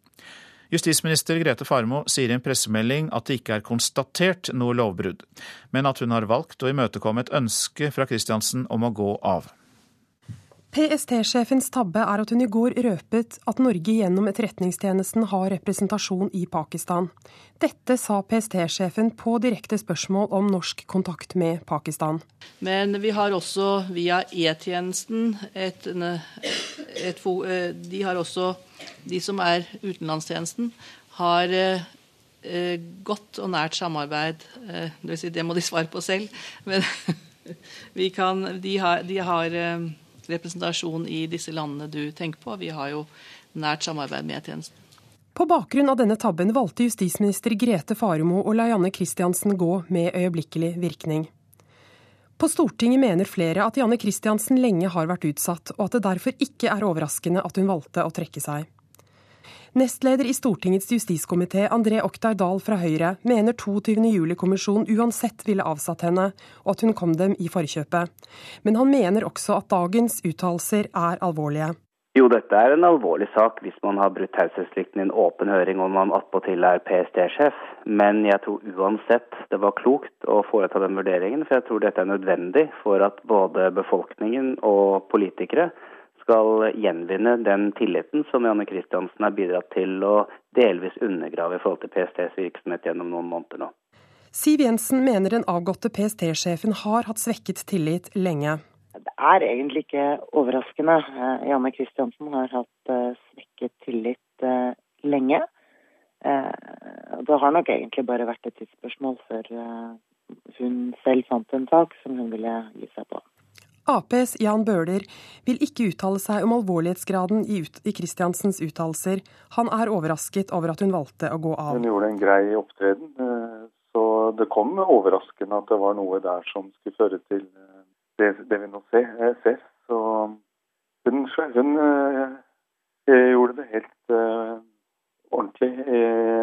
Justisminister Grete Farmo sier i en pressemelding at det ikke er konstatert noe lovbrudd, men at hun har valgt å imøtekomme et ønske fra Kristiansen om å gå av. PST-sjefens tabbe er at hun i går røpet at Norge gjennom Etterretningstjenesten har representasjon i Pakistan. Dette sa PST-sjefen på direkte spørsmål om norsk kontakt med Pakistan. Men vi har også via E-tjenesten et, et, eh, De har også, de som er utenlandstjenesten, har eh, godt og nært samarbeid. Eh, det, si, det må de svare på selv. Men *laughs* kan, de har, de har representasjon i disse landene du tenker på. Vi har jo nært samarbeid med E-tjenesten. På bakgrunn av denne tabben valgte justisminister Grete Faremo å la Janne Christiansen gå med øyeblikkelig virkning. På Stortinget mener flere at Janne Christiansen lenge har vært utsatt, og at det derfor ikke er overraskende at hun valgte å trekke seg. Nestleder i Stortingets justiskomité, André Oktay Dahl fra Høyre, mener 22.07-kommisjonen uansett ville avsatt henne, og at hun kom dem i forkjøpet. Men han mener også at dagens uttalelser er alvorlige. Jo, dette er en alvorlig sak hvis man har brutt taushetsplikten i en åpen høring og man attpåtil er PST-sjef. Men jeg tror uansett det var klokt å foreta den vurderingen, for jeg tror dette er nødvendig for at både befolkningen og politikere skal gjenvinne den tilliten som Janne Kristiansen har bidratt til å delvis undergrave i forhold til PSTs virksomhet gjennom noen måneder nå. Siv Jensen mener den avgåtte PST-sjefen har hatt svekket tillit lenge. Det er egentlig ikke overraskende. Eh, Janne Kristiansen har hatt eh, svekket tillit eh, lenge. Det har nok egentlig bare vært et tidsspørsmål før hun selv fant en sak som hun ville gi seg på. Aps Jan Bøhler vil ikke uttale seg om alvorlighetsgraden i, ut, i Kristiansens uttalelser. Han er overrasket over at hun valgte å gå av. Hun gjorde en grei opptreden, eh, så det kom overraskende at det var noe der som skulle føre til eh, det, det vi nå ser. Eh, så hun, hun gjorde det helt ordentlig,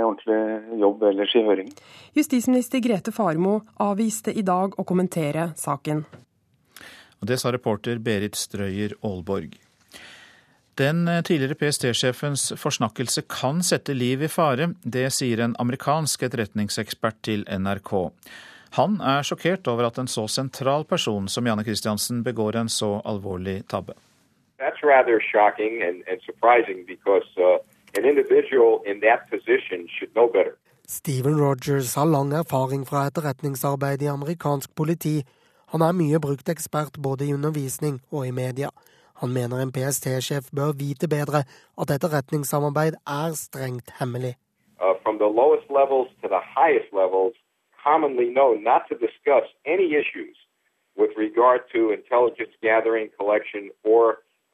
ordentlig jobb ellers i høringen. Justisminister Grete Farmo avviste i dag å kommentere saken. Og Det sa reporter Berit Strøyer Aalborg. Den eh, tidligere PST-sjefens forsnakkelse kan sette liv i fare. Det sier en amerikansk etterretningsekspert til NRK. Han er sjokkert over at en så sentral person som Janne Christiansen begår en så alvorlig tabbe. That's rather shocking and, and surprising because uh, an individual in that position should know better. Stephen Rogers har lang erfaring fra etterretningsarbeid i amerikansk politi han er mye brukt ekspert både i undervisning og i media. Han mener en PST-sjef bør vite bedre at etterretningssamarbeid er strengt hemmelig. Uh, from the lowest levels to the highest levels, commonly known not to discuss any issues with regard to intelligence gathering, collection, or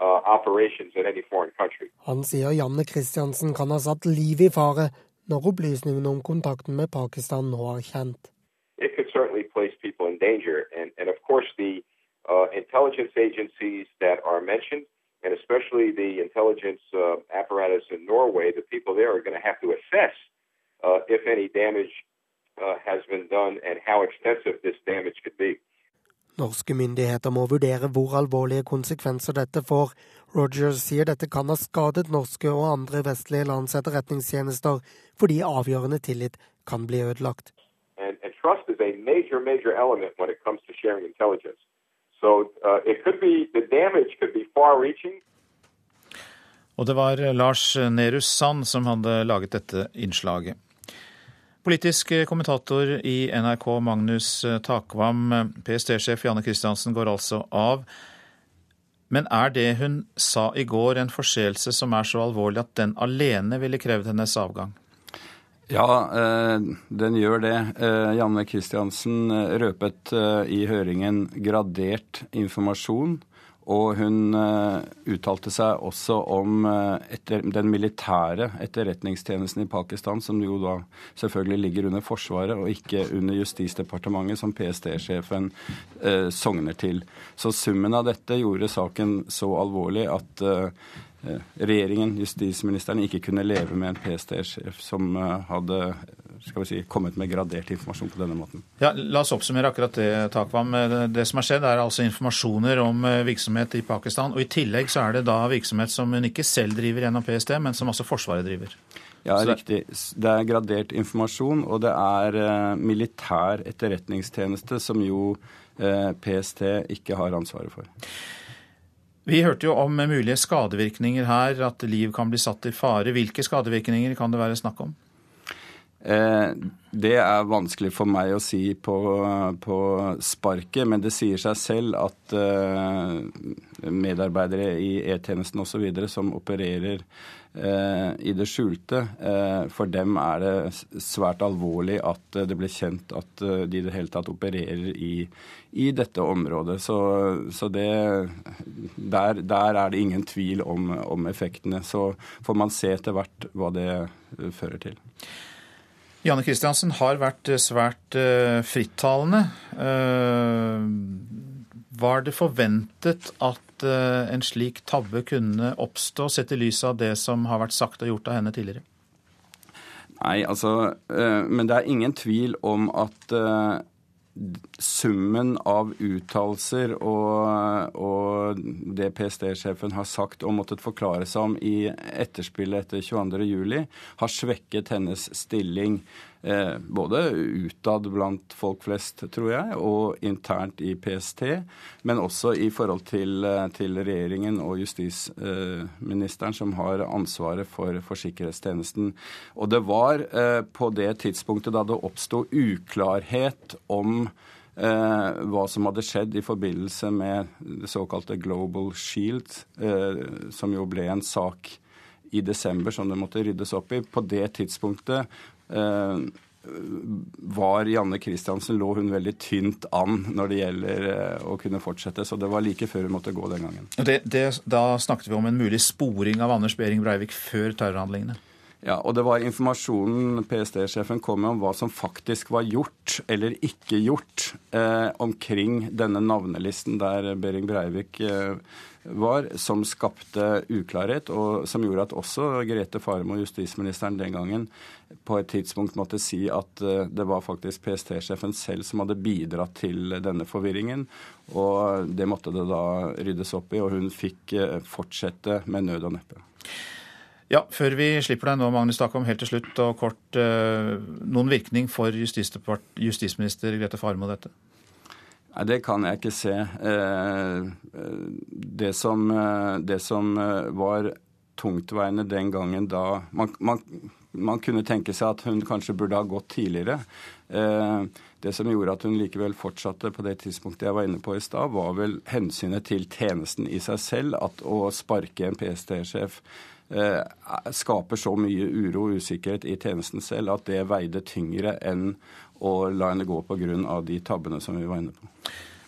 uh, operations in any foreign country. Han sier Janne Kristiansen kan ha satt livet i fare når opplysningene om kontakten med Pakistan nå er kjent. It could certainly place people in danger. And, and of course, the uh, intelligence agencies that are mentioned, and especially the intelligence uh, apparatus in Norway, the people there are going to have to assess uh, if any damage uh, has been done and how extensive this damage could be. Norske myndigheter må vurdere hvor alvorlige konsekvenser dette får. Rogers sier dette kan ha skadet norske og andre vestlige lands etterretningstjenester, fordi avgjørende tillit kan bli ødelagt. And, and trust is a major, major element when it comes to sharing intelligence. So uh, it could be the damage could be far-reaching. Og det var Lars Nehru Sand som hadde laget dette innslaget. Politisk kommentator i NRK Magnus Takvam, PST-sjef Janne Christiansen går altså av. Men er det hun sa i går en forseelse som er så alvorlig at den alene ville krevd hennes avgang? Ja, eh, den gjør det. Eh, Janne Kristiansen røpet eh, i høringen gradert informasjon og hun uttalte seg også om etter, den militære etterretningstjenesten i Pakistan, som jo da selvfølgelig ligger under Forsvaret og ikke under Justisdepartementet, som PST-sjefen sogner til. Så summen av dette gjorde saken så alvorlig at regjeringen, justisministeren, ikke kunne leve med en PST-sjef som hadde skal vi si, kommet med gradert informasjon på denne måten. Ja, La oss oppsummere akkurat det, Takvam. Det som har skjedd, er altså informasjoner om eh, virksomhet i Pakistan. Og i tillegg så er det da virksomhet som hun ikke selv driver gjennom PST, men som også Forsvaret driver. Ja, det... riktig. Det er gradert informasjon, og det er militær etterretningstjeneste, som jo PST ikke har ansvaret for. Vi hørte jo om mulige skadevirkninger her, at liv kan bli satt i fare. Hvilke skadevirkninger kan det være snakk om? Eh, det er vanskelig for meg å si på, på sparket, men det sier seg selv at eh, medarbeidere i E-tjenesten osv. som opererer eh, i det skjulte, for dem er det svært alvorlig at det ble kjent at de i det hele tatt opererer i, i dette området. Så, så det, der, der, er det ingen tvil om, om effektene. Så får man se etter hvert hva det fører til. Janne Kristiansen har vært eh, svært uh, frittalende. Uh, var det forventet at en slik tabbe kunne oppstå, sett i lys av det som har vært sagt og gjort av henne tidligere? Nei, altså Men det er ingen tvil om at summen av uttalelser og, og, det PST-sjefen har sagt og måttet forklare seg om i etterspillet etter 22.07, har svekket hennes stilling både utad blant folk flest, tror jeg, og internt i PST, men også i forhold til, eh, til regjeringen og justisministeren, som har ansvaret for, for sikkerhetstjenesten. Og det var eh, på det tidspunktet da det oppsto uklarhet om Eh, hva som hadde skjedd i forbindelse med det såkalte Global Shield, eh, som jo ble en sak i desember som det måtte ryddes opp i. På det tidspunktet eh, var Janne Christiansen lå hun veldig tynt an når det gjelder å kunne fortsette. Så det var like før hun måtte gå den gangen. Det, det, da snakket vi om en mulig sporing av Anders Behring Breivik før terrorhandlingene? Ja, og det var informasjonen PST-sjefen kom med om hva som faktisk var gjort eller ikke gjort eh, omkring denne navnelisten der Behring Breivik eh, var, som skapte uklarhet, og som gjorde at også Grete Faremo, justisministeren den gangen, på et tidspunkt måtte si at eh, det var faktisk PST-sjefen selv som hadde bidratt til denne forvirringen. Og det måtte det da ryddes opp i, og hun fikk eh, fortsette med nød og neppe. Ja, Før vi slipper deg nå, Magnus Takvam, helt til slutt og kort. Eh, noen virkning for justisminister Grete Farmo dette? Nei, Det kan jeg ikke se. Eh, det som, eh, det som var tungtveiende den gangen da man, man, man kunne tenke seg at hun kanskje burde ha gått tidligere. Eh, det som gjorde at hun likevel fortsatte på det tidspunktet jeg var inne på i stad, var vel hensynet til tjenesten i seg selv. At å sparke en PST-sjef eh, skaper så mye uro og usikkerhet i tjenesten selv at det veide tyngre enn å la henne gå pga. de tabbene som vi var inne på.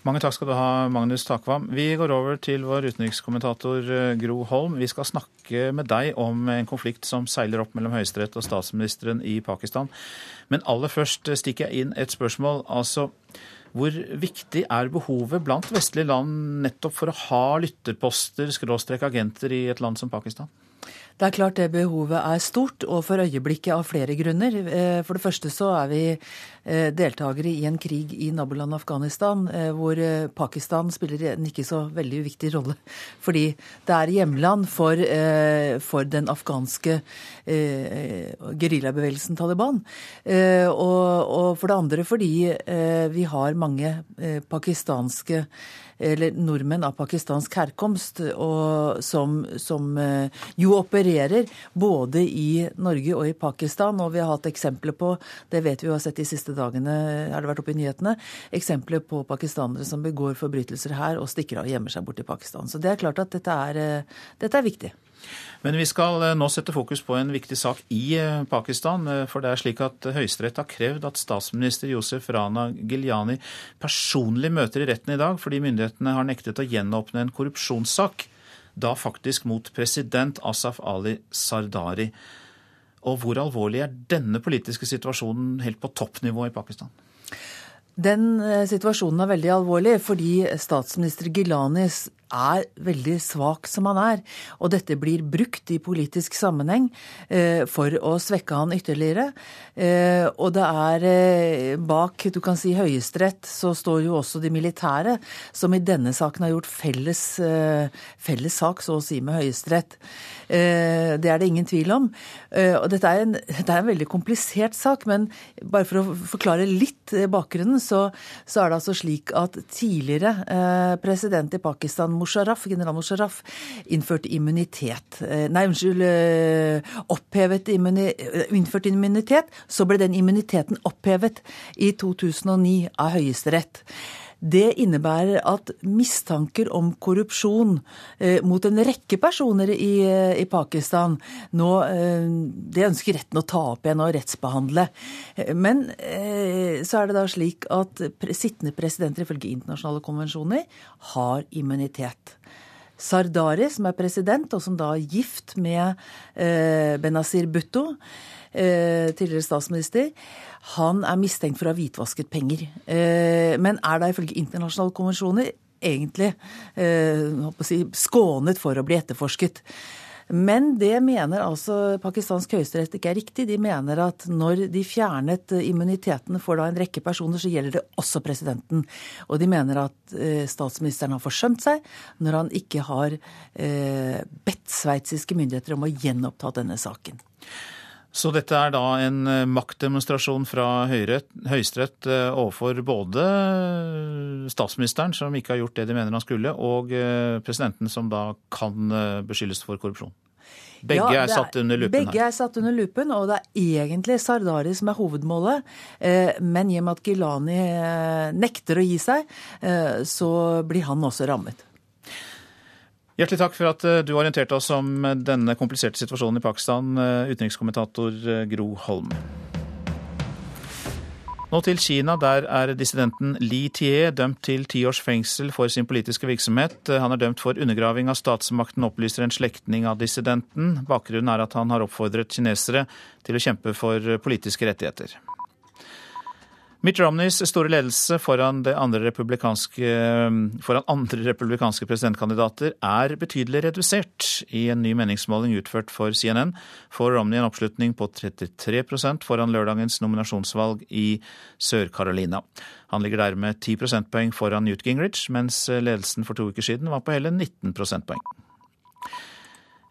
Mange takk skal du ha, Magnus Takvam. Vi går over til vår utenrikskommentator eh, Gro Holm. Vi skal snakke med deg om en konflikt som seiler opp mellom Høyesterett og statsministeren i Pakistan. Men aller først stikker jeg inn et spørsmål. Altså, hvor viktig er behovet blant vestlige land nettopp for å ha lytterposter, skråstrek agenter, i et land som Pakistan? Det er klart det behovet er stort, og for øyeblikket av flere grunner. Eh, for det første så er vi eh, deltakere i en krig i nabolandet Afghanistan, eh, hvor Pakistan spiller en ikke så veldig uviktig rolle. *laughs* Fordi det er hjemland for, for den afghanske geriljabevegelsen Taliban. Og, og, for det andre fordi vi har mange pakistanske eller nordmenn av pakistansk herkomst, og som, som, eh, jo opererer både i Norge og i Pakistan. Og vi har hatt eksempler på, det vet vi jo har sett de siste dagene, har det vært oppe i nyhetene, eksempler på pakistanere som begår forbrytelser her og stikker av og gjemmer seg bort i Pakistan. Så det er klart at dette er, eh, dette er viktig. Men vi skal eh, nå sette fokus på en viktig sak i eh, Pakistan. Eh, for det er slik at Høyesterett har krevd at statsminister Josef Rana Giljani personlig møter i retten i dag, fordi myndighetene har nektet å gjenåpne en korrupsjonssak. Da faktisk mot president Asaf Ali Sardari. Og hvor alvorlig er denne politiske situasjonen helt på toppnivå i Pakistan? Den situasjonen er veldig alvorlig fordi statsminister Gilanis er veldig svak som han er. Og dette blir brukt i politisk sammenheng eh, for å svekke han ytterligere. Eh, og det er eh, bak du kan si Høyesterett så står jo også de militære, som i denne saken har gjort felles, felles sak, så å si, med Høyesterett. Det er det ingen tvil om. Og dette er, en, dette er en veldig komplisert sak, men bare for å forklare litt bakgrunnen, så, så er det altså slik at tidligere president i Pakistan, Musharraf, general Musharraf innførte immunitet. Eh, nei, unnskyld, eh, opphevet immunitet, innførte immunitet. Så ble den immuniteten opphevet i 2009 av Høyesterett. Det innebærer at mistanker om korrupsjon eh, mot en rekke personer i, i Pakistan nå eh, Det ønsker retten å ta opp igjen og rettsbehandle. Men eh, så er det da slik at sittende presidenter ifølge internasjonale konvensjoner har immunitet. Sardari, som er president, og som da er gift med Benazir Bhutto, tidligere statsminister, han er mistenkt for å ha hvitvasket penger. Eh, men er da ifølge internasjonale konvensjoner egentlig eh, si, skånet for å bli etterforsket. Men det mener altså pakistansk høyesterett ikke er riktig. De mener at når de fjernet immuniteten for da en rekke personer, så gjelder det også presidenten. Og de mener at eh, statsministeren har forsømt seg når han ikke har bedt sveitsiske myndigheter om å gjenoppta denne saken. Så dette er da en eh, maktdemonstrasjon fra Høyesterett eh, overfor både statsministeren, som ikke har gjort det de mener han skulle, og eh, presidenten, som da kan beskyldes for korrupsjon. Begge ja, er, er satt under lupen begge her. Begge er satt under lupen, og det er egentlig Sardari som er hovedmålet. Men i og med at Gilani nekter å gi seg, så blir han også rammet. Hjertelig takk for at eh, du orienterte oss om eh, denne kompliserte situasjonen i Pakistan, eh, utenrikskommentator Gro Holm. Nå til Kina. Der er dissidenten Li Tie dømt til ti års fengsel for sin politiske virksomhet. Han er dømt for undergraving av statsmakten, opplyser en slektning av dissidenten. Bakgrunnen er at han har oppfordret kinesere til å kjempe for politiske rettigheter. Mitt Romneys store ledelse foran, andre republikanske, foran andre republikanske presidentkandidater er betydelig redusert. I en ny meningsmåling utført for CNN får Romney en oppslutning på 33% foran lørdagens nominasjonsvalg i Sør-Carolina. Han ligger dermed 10 prosentpoeng foran Newt Gingrich, mens ledelsen for to uker siden var på hele 19 prosentpoeng.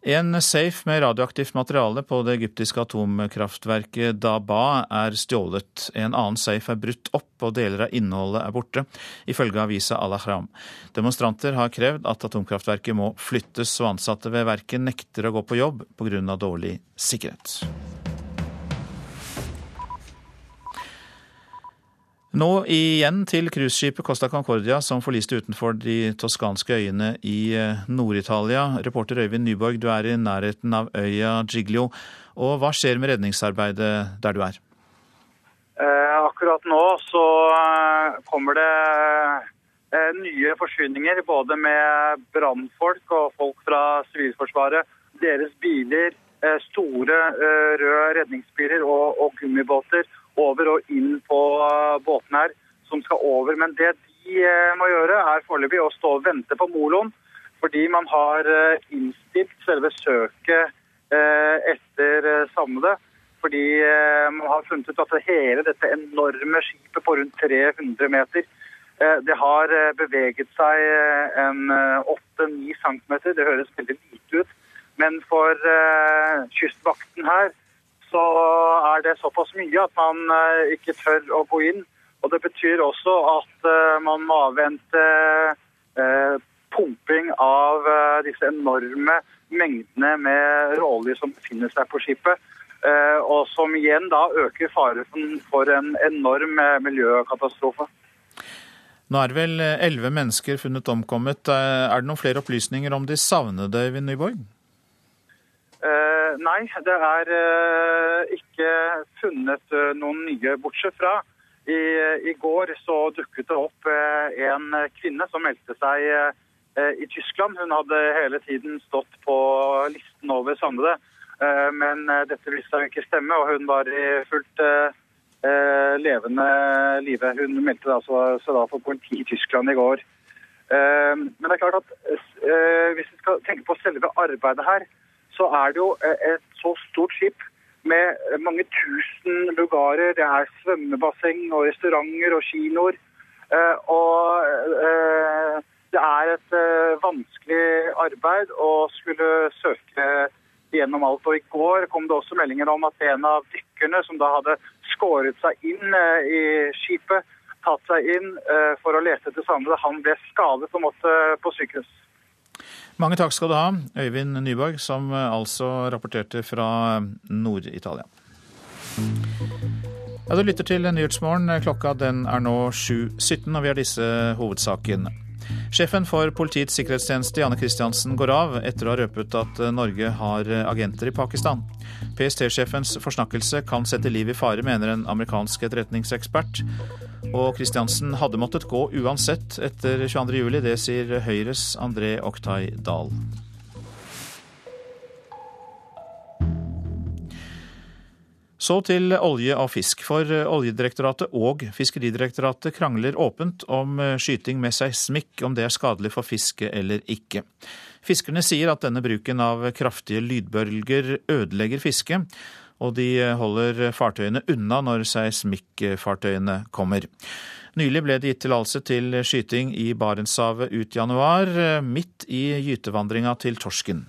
En safe med radioaktivt materiale på det egyptiske atomkraftverket Daba er stjålet. En annen safe er brutt opp, og deler av innholdet er borte, ifølge avisa Al-Ahram. Demonstranter har krevd at atomkraftverket må flyttes, og ansatte ved verket nekter å gå på jobb pga. dårlig sikkerhet. Nå igjen til cruiseskipet Costa Concordia som forliste utenfor de toskanske øyene i eh, Nord-Italia. Reporter Øyvind Nyborg, du er i nærheten av øya Giglio. Og hva skjer med redningsarbeidet der du er? Eh, akkurat nå så eh, kommer det eh, nye forsyninger, både med brannfolk og folk fra Sivilforsvaret. Deres biler, store røde redningsbiler og, og gummibåter over og inn på eh, båten her, som skal over. Men det de eh, må gjøre, er foreløpig å stå og vente på moloen. Fordi man har eh, innstilt selve søket etter savnede. Fordi man har funnet ut at hele dette enorme skipet på rundt 300 meter det har beveget seg en 8-9 cm. Det høres veldig lite ut. Men for kystvakten her så er det såpass mye at man eh, ikke tør å gå inn. Og Det betyr også at eh, man må avvente eh, pumping av disse enorme mengdene med råolje som befinner seg på skipet. Og som igjen da øker faren for en enorm miljøkatastrofe. Nå er vel elleve mennesker funnet omkommet. Er det noen flere opplysninger om de savnede, Øyvind Nyborg? Uh, nei, det er uh, ikke funnet uh, noen nye, bortsett fra i, i, går så dukket det opp en kvinne som meldte seg i Tyskland. Hun hadde hele tiden stått på listen over savnede, men dette viste seg ikke stemme, og hun var i fullt levende live. Hun meldte altså, seg da for politiet i Tyskland i går. men det er klart at hvis vi skal tenke på selve arbeidet her, så er det jo eh, et så stort skip med mange tusen lugarer. Det er svømmebasseng og restauranter og kinoer. Eh, og eh, det er et vanskelig arbeid å skulle søke gjennom alt. Og I går kom det også meldinger om at en av dykkerne som da hadde skåret seg inn i skipet, tatt seg inn for å lete etter savnede, han ble skadet og måtte på sykehus. Mange takk skal du ha, Øyvind Nyborg, som eh, altså rapporterte fra Nord-Italia. Ja, Du lytter til Nyhetsmorgen. Klokka den er nå 7.17, og vi har disse hovedsakene. Sjefen for Politiets sikkerhetstjeneste, Janne Christiansen, går av etter å ha røpet at Norge har agenter i Pakistan. PST-sjefens forsnakkelse kan sette liv i fare, mener en amerikansk etterretningsekspert. Og Kristiansen hadde måttet gå uansett etter 22.07. Det sier Høyres André Oktay Dahl. Så til olje og fisk. For Oljedirektoratet og Fiskeridirektoratet krangler åpent om skyting med seismikk, om det er skadelig for fisket eller ikke. Fiskerne sier at denne bruken av kraftige lydbølger ødelegger fisket, og de holder fartøyene unna når seismikkfartøyene kommer. Nylig ble det gitt tillatelse til skyting i Barentshavet ut januar, midt i gytevandringa til torsken.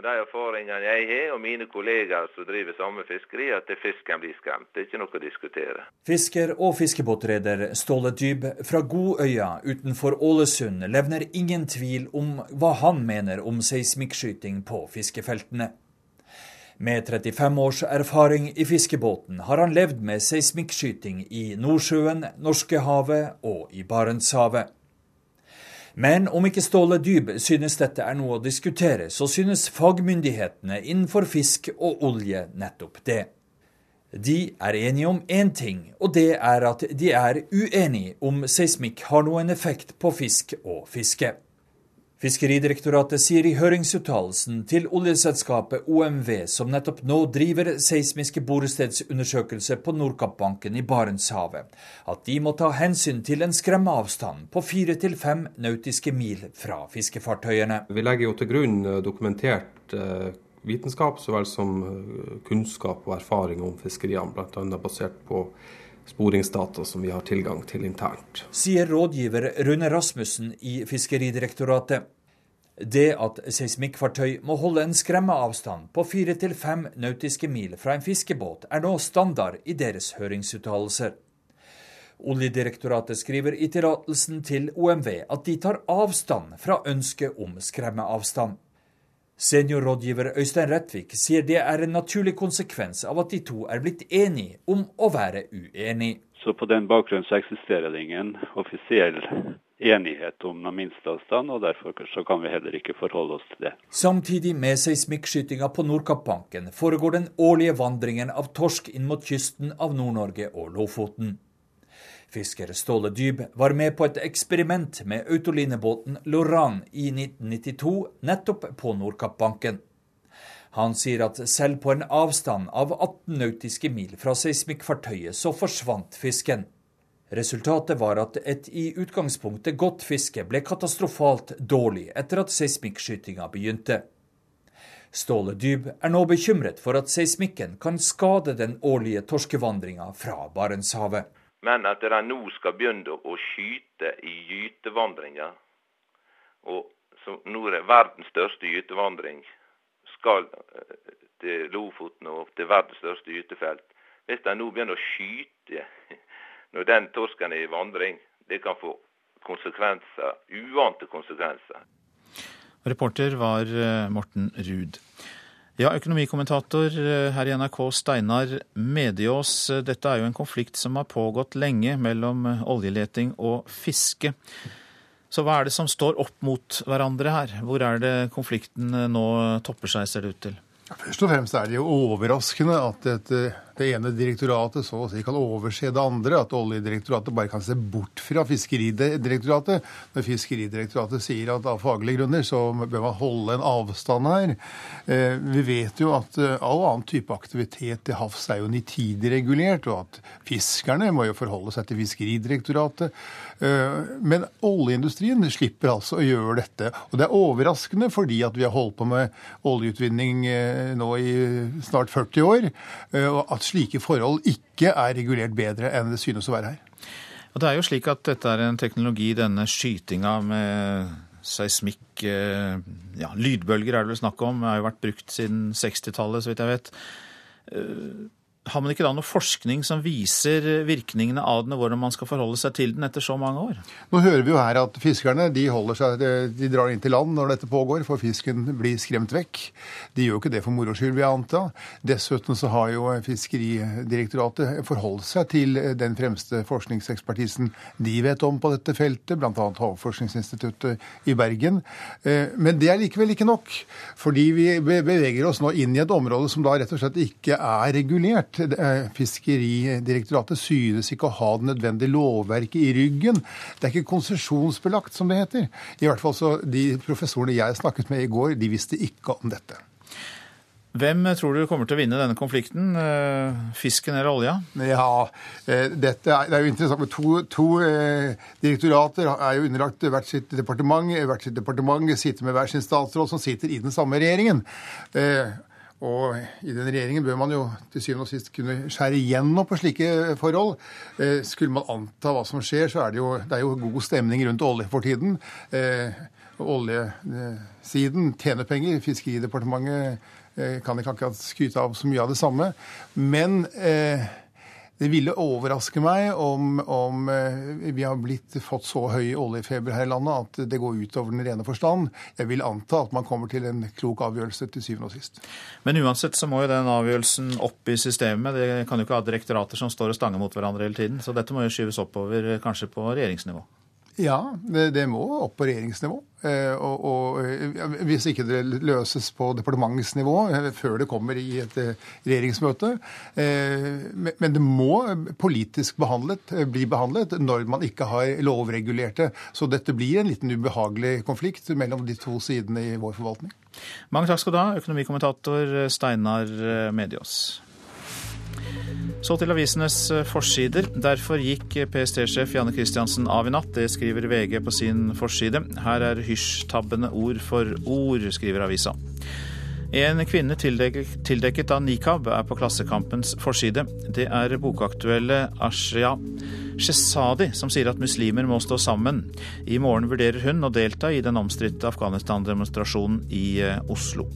De erfaringene jeg har, og mine kollegaer som driver samme fiskeri, at fisken blir skremt. Det er ikke noe å diskutere. Fisker og fiskebåtreder Ståle Dyb fra Godøya utenfor Ålesund levner ingen tvil om hva han mener om seismikkskyting på fiskefeltene. Med 35 års erfaring i fiskebåten har han levd med seismikkskyting i Nordsjøen, Norskehavet og i Barentshavet. Men om ikke Ståle Dyb synes dette er noe å diskutere, så synes fagmyndighetene innenfor fisk og olje nettopp det. De er enige om én ting, og det er at de er uenige om seismikk har noen effekt på fisk og fiske. Fiskeridirektoratet sier i høringsuttalelsen til oljeselskapet OMV, som nettopp nå driver seismiske boretstedsundersøkelser på Nordkappbanken i Barentshavet, at de må ta hensyn til en skremmeavstand på fire til fem nautiske mil fra fiskefartøyene. Vi legger jo til grunn eh, dokumentert eh, vitenskap så vel som eh, kunnskap og erfaring om fiskeriene, bl.a. basert på sporingsdata som vi har tilgang til internt. Sier rådgiver Rune Rasmussen i Fiskeridirektoratet. Det at seismikkfartøy må holde en skremmeavstand på fire til fem nautiske mil fra en fiskebåt, er nå standard i deres høringsuttalelser. Oljedirektoratet skriver i tillatelsen til OMV at de tar avstand fra ønsket om skremmeavstand. Seniorrådgiver Øystein Rettvik sier det er en naturlig konsekvens av at de to er blitt enige om å være uenige. Så på den bakgrunn så eksisterer det ingen offisiell enighet om noen minsteavstand, og derfor så kan vi heller ikke forholde oss til det. Samtidig med seismikkskytinga på Nordkappbanken foregår den årlige vandringen av torsk inn mot kysten av Nord-Norge og Lofoten. Fisker Ståle Dyb var med på et eksperiment med autolinebåten Loran i 1992, nettopp på Nordkappbanken. Han sier at selv på en avstand av 18 nautiske mil fra seismikkfartøyet så forsvant fisken. Resultatet var at et i utgangspunktet godt fiske ble katastrofalt dårlig etter at seismikkskytinga begynte. Ståle Dyb er nå bekymret for at seismikken kan skade den årlige torskevandringa fra Barentshavet. Men at de nå skal begynne å skyte i gytevandringer, og nå er verdens største gytevandring skal eh, til Lofoten og til verdens største gytefelt. Hvis de nå begynner å skyte *laughs* når den torsken er i vandring, det kan få konsekvenser, uante konsekvenser. Reporter var eh, Morten Ruud. Ja, økonomikommentator eh, her i NRK, Steinar Mediås. Dette er jo en konflikt som har pågått lenge mellom oljeleting og fiske. Så hva er det som står opp mot hverandre her? Hvor er det konflikten nå topper seg, ser det ut til? Først og fremst er det jo overraskende at dette det ene direktoratet så å si kan overse det andre. At Oljedirektoratet bare kan se bort fra Fiskeridirektoratet. Når Fiskeridirektoratet sier at av faglige grunner så bør man holde en avstand her. Eh, vi vet jo at eh, all annen type aktivitet til havs er jo nitidig regulert, og at fiskerne må jo forholde seg til Fiskeridirektoratet. Eh, men oljeindustrien slipper altså å gjøre dette. Og det er overraskende fordi at vi har holdt på med oljeutvinning nå i snart 40 år. og at slike forhold ikke er regulert bedre enn det synes å være her. Og det er jo slik at dette er en teknologi, denne skytinga med seismikk eh, ja, Lydbølger er det vel snakk om, har jo vært brukt siden 60-tallet, så vidt jeg vet. Har man ikke da noe forskning som viser virkningene av den, og hvordan man skal forholde seg til den etter så mange år? Nå hører vi jo her at fiskerne de, seg, de drar inn til land når dette pågår, for fisken blir skremt vekk. De gjør jo ikke det for moro skyld, vil jeg anta. Dessuten så har jo Fiskeridirektoratet forholdt seg til den fremste forskningsekspertisen de vet om på dette feltet, bl.a. Havforskningsinstituttet i Bergen. Eh, men det er likevel ikke nok, fordi vi beveger oss nå inn i et område som da rett og slett ikke er regulert. Eh, Fiskeridirektoratet synes ikke å ha det nødvendige lovverket i ryggen. Det er ikke konsesjonsbelagt, som det heter. I hvert fall så De professorene jeg snakket med i går, de visste ikke om dette. Hvem tror du kommer til å vinne denne konflikten? Eh, fisken eller olja? Ja, eh, dette er, det er jo interessant. To, to eh, direktorater er jo underlagt hvert sitt departement. Hvert sitt departement sitter med hver sin statsråd, som sitter i den samme regjeringen. Eh, og i den regjeringen bør man jo til syvende og sist kunne skjære igjennom på slike forhold. Eh, skulle man anta hva som skjer, så er det jo, det er jo god stemning rundt olje for tiden. Eh, oljesiden tjener penger. Fiskeridepartementet eh, kan ikke akkurat skryte av så mye av det samme. Men eh, det ville overraske meg om, om eh, vi har blitt, fått så høy oljefeber her i landet at det går utover den rene forstand. Jeg vil anta at man kommer til en klok avgjørelse til syvende og sist. Men uansett så må jo den avgjørelsen opp i systemet. Det kan jo ikke ha direktorater som står og stanger mot hverandre hele tiden. Så dette må jo skyves oppover, kanskje på regjeringsnivå. Ja, det, det må opp på regjeringsnivå. Eh, og, og, eh, hvis ikke det løses på departementsnivå eh, før det kommer i et regjeringsmøte. Men det må politisk behandlet, bli behandlet når man ikke har lovregulert det. Så dette blir en liten ubehagelig konflikt mellom de to sidene i vår forvaltning. Mange takk skal du ha, økonomikommentator Steinar Mediås. Så til avisenes eh, forsider. Derfor gikk PST-sjef Janne Christiansen av i natt. Det skriver VG på sin forside. Her er hysjtabbende ord for ord, skriver avisa. En kvinne tildekket av nikab er på Klassekampens forside. Det er bokaktuelle Ashia Shesadi som sier at muslimer må stå sammen. I morgen vurderer hun å delta i den omstridte Afghanistan-demonstrasjonen i eh, Oslo.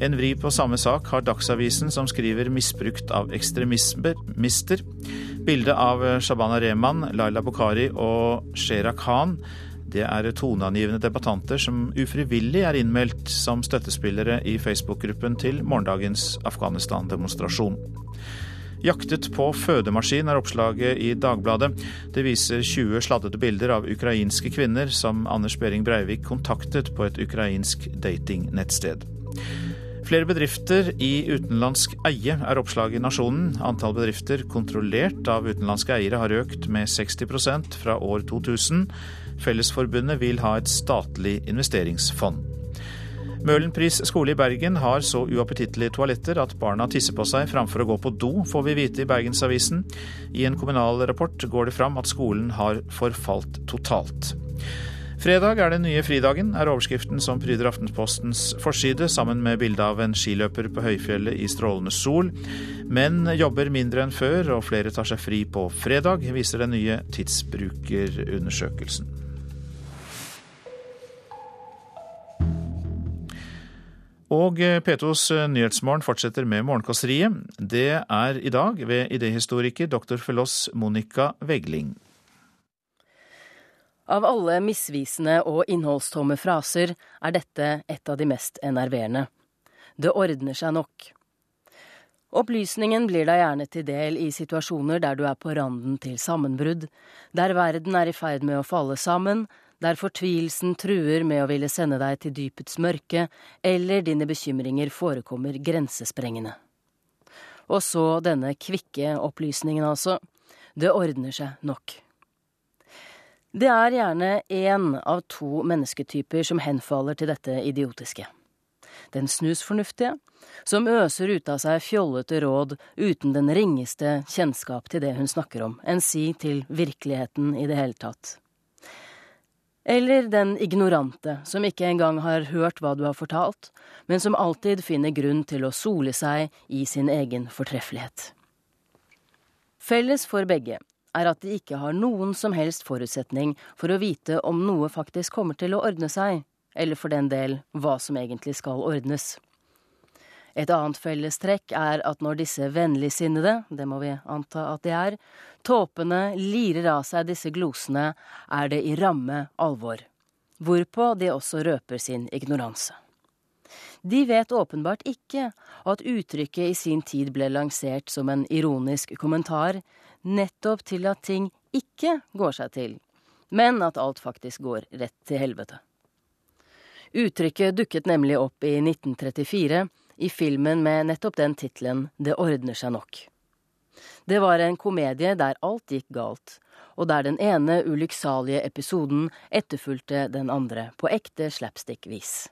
En vri på samme sak har Dagsavisen, som skriver 'misbrukt av ekstremister'. Bildet av Shabana Rehman, Laila Bokhari og Shera Khan. Det er toneangivende debattanter som ufrivillig er innmeldt som støttespillere i Facebook-gruppen til morgendagens Afghanistan-demonstrasjon. Jaktet på fødemaskin er oppslaget i Dagbladet. Det viser 20 sladdete bilder av ukrainske kvinner som Anders Behring Breivik kontaktet på et ukrainsk datingnettsted. Flere bedrifter i utenlandsk eie er oppslaget i Nasjonen. Antall bedrifter kontrollert av utenlandske eiere har økt med 60% fra år 2000. Fellesforbundet vil ha et statlig investeringsfond. Møhlenpris skole i Bergen har så uappetittlige toaletter at barna tisser på seg framfor å gå på do, får vi vite i Bergensavisen. I en kommunal rapport går det fram at skolen har forfalt totalt. Fredag er den nye fridagen, er overskriften som pryder Aftenpostens forside, sammen med bilde av en skiløper på høyfjellet i strålende sol. Menn jobber mindre enn før, og flere tar seg fri på fredag, viser den nye tidsbrukerundersøkelsen. Og P2s Nyhetsmorgen fortsetter med Morgenkåseriet. Det er i dag ved idéhistoriker dr. Feloss Monica Vegling. Av alle misvisende og innholdstomme fraser er dette et av de mest enerverende. Det ordner seg nok. Opplysningen blir deg gjerne til del i situasjoner der du er på randen til sammenbrudd, der verden er i ferd med å falle sammen, der fortvilelsen truer med å ville sende deg til dypets mørke, eller dine bekymringer forekommer grensesprengende. Og så denne kvikke opplysningen, altså. Det ordner seg nok. Det er gjerne én av to mennesketyper som henfaller til dette idiotiske. Den snusfornuftige, som øser ut av seg fjollete råd uten den ringeste kjennskap til det hun snakker om, enn si til virkeligheten i det hele tatt. Eller den ignorante, som ikke engang har hørt hva du har fortalt, men som alltid finner grunn til å sole seg i sin egen fortreffelighet. Felles for begge er at de ikke har noen som helst forutsetning for å vite om noe faktisk kommer til å ordne seg, eller for den del hva som egentlig skal ordnes. Et annet fellestrekk er at når disse vennligsinnede, det må vi anta at de er, tåpene lirer av seg disse glosene, er det i ramme alvor. Hvorpå de også røper sin ignoranse. De vet åpenbart ikke at uttrykket i sin tid ble lansert som en ironisk kommentar, nettopp til at ting ikke går seg til, men at alt faktisk går rett til helvete. Uttrykket dukket nemlig opp i 1934 i filmen med nettopp den tittelen Det ordner seg nok. Det var en komedie der alt gikk galt, og der den ene ulykksalige episoden etterfulgte den andre på ekte slapstick-vis.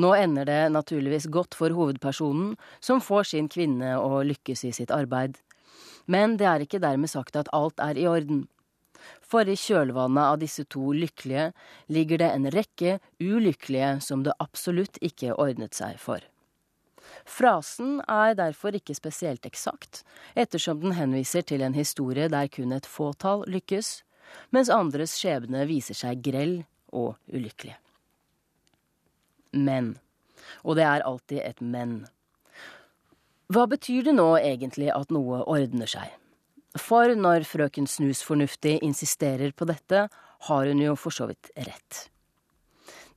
Nå ender det naturligvis godt for hovedpersonen, som får sin kvinne å lykkes i sitt arbeid. Men det er ikke dermed sagt at alt er i orden. For i kjølvannet av disse to lykkelige ligger det en rekke ulykkelige som det absolutt ikke ordnet seg for. Frasen er derfor ikke spesielt eksakt, ettersom den henviser til en historie der kun et fåtall lykkes, mens andres skjebne viser seg grell og ulykkelig. Men, og det er alltid et men. Hva betyr det nå egentlig at noe ordner seg? For når frøken Snusfornuftig insisterer på dette, har hun jo for så vidt rett.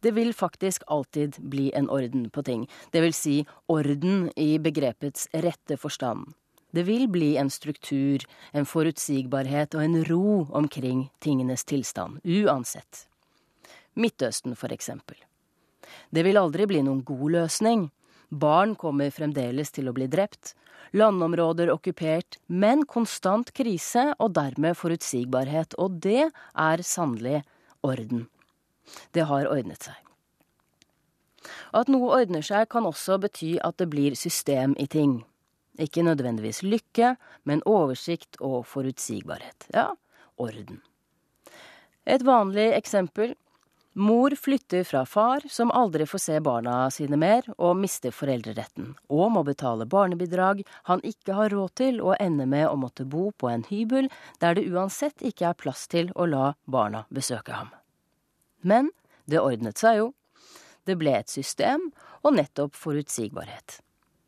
Det vil faktisk alltid bli en orden på ting, det vil si orden i begrepets rette forstand. Det vil bli en struktur, en forutsigbarhet og en ro omkring tingenes tilstand, uansett. Midtøsten, for eksempel. Det vil aldri bli noen god løsning. Barn kommer fremdeles til å bli drept, landområder okkupert, men konstant krise og dermed forutsigbarhet, og det er sannelig orden. Det har ordnet seg. At noe ordner seg kan også bety at det blir system i ting. Ikke nødvendigvis lykke, men oversikt og forutsigbarhet. Ja, orden. Et vanlig eksempel Mor flytter fra far, som aldri får se barna sine mer, og mister foreldreretten, og må betale barnebidrag han ikke har råd til, og ender med å måtte bo på en hybel der det uansett ikke er plass til å la barna besøke ham. Men det ordnet seg jo. Det ble et system, og nettopp forutsigbarhet.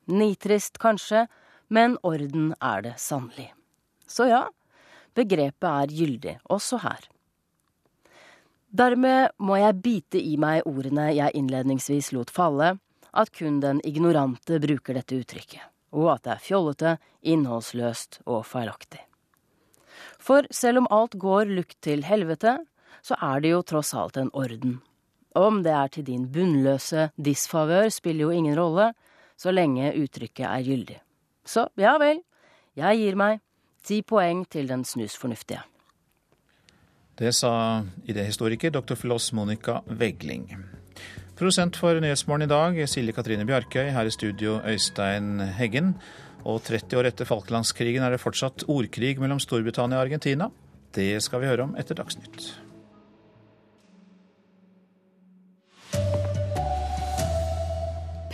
Nitrist, kanskje, men orden er det sannelig. Så ja, begrepet er gyldig også her. Dermed må jeg bite i meg ordene jeg innledningsvis lot falle, at kun den ignorante bruker dette uttrykket. og at det er fjollete, innholdsløst og feilaktig. For selv om alt går lukt til helvete, så er det jo tross alt en orden. Om det er til din bunnløse disfavør, spiller jo ingen rolle, så lenge uttrykket er gyldig. Så ja vel, jeg gir meg. Ti poeng til den snusfornuftige. Det sa idéhistoriker dr. Floss Monica Vegling. Produsent for Nyhetsmorgen i dag, Silje Katrine Bjarkøy. Her i studio, Øystein Heggen. Og 30 år etter Falklandskrigen er det fortsatt ordkrig mellom Storbritannia og Argentina. Det skal vi høre om etter Dagsnytt.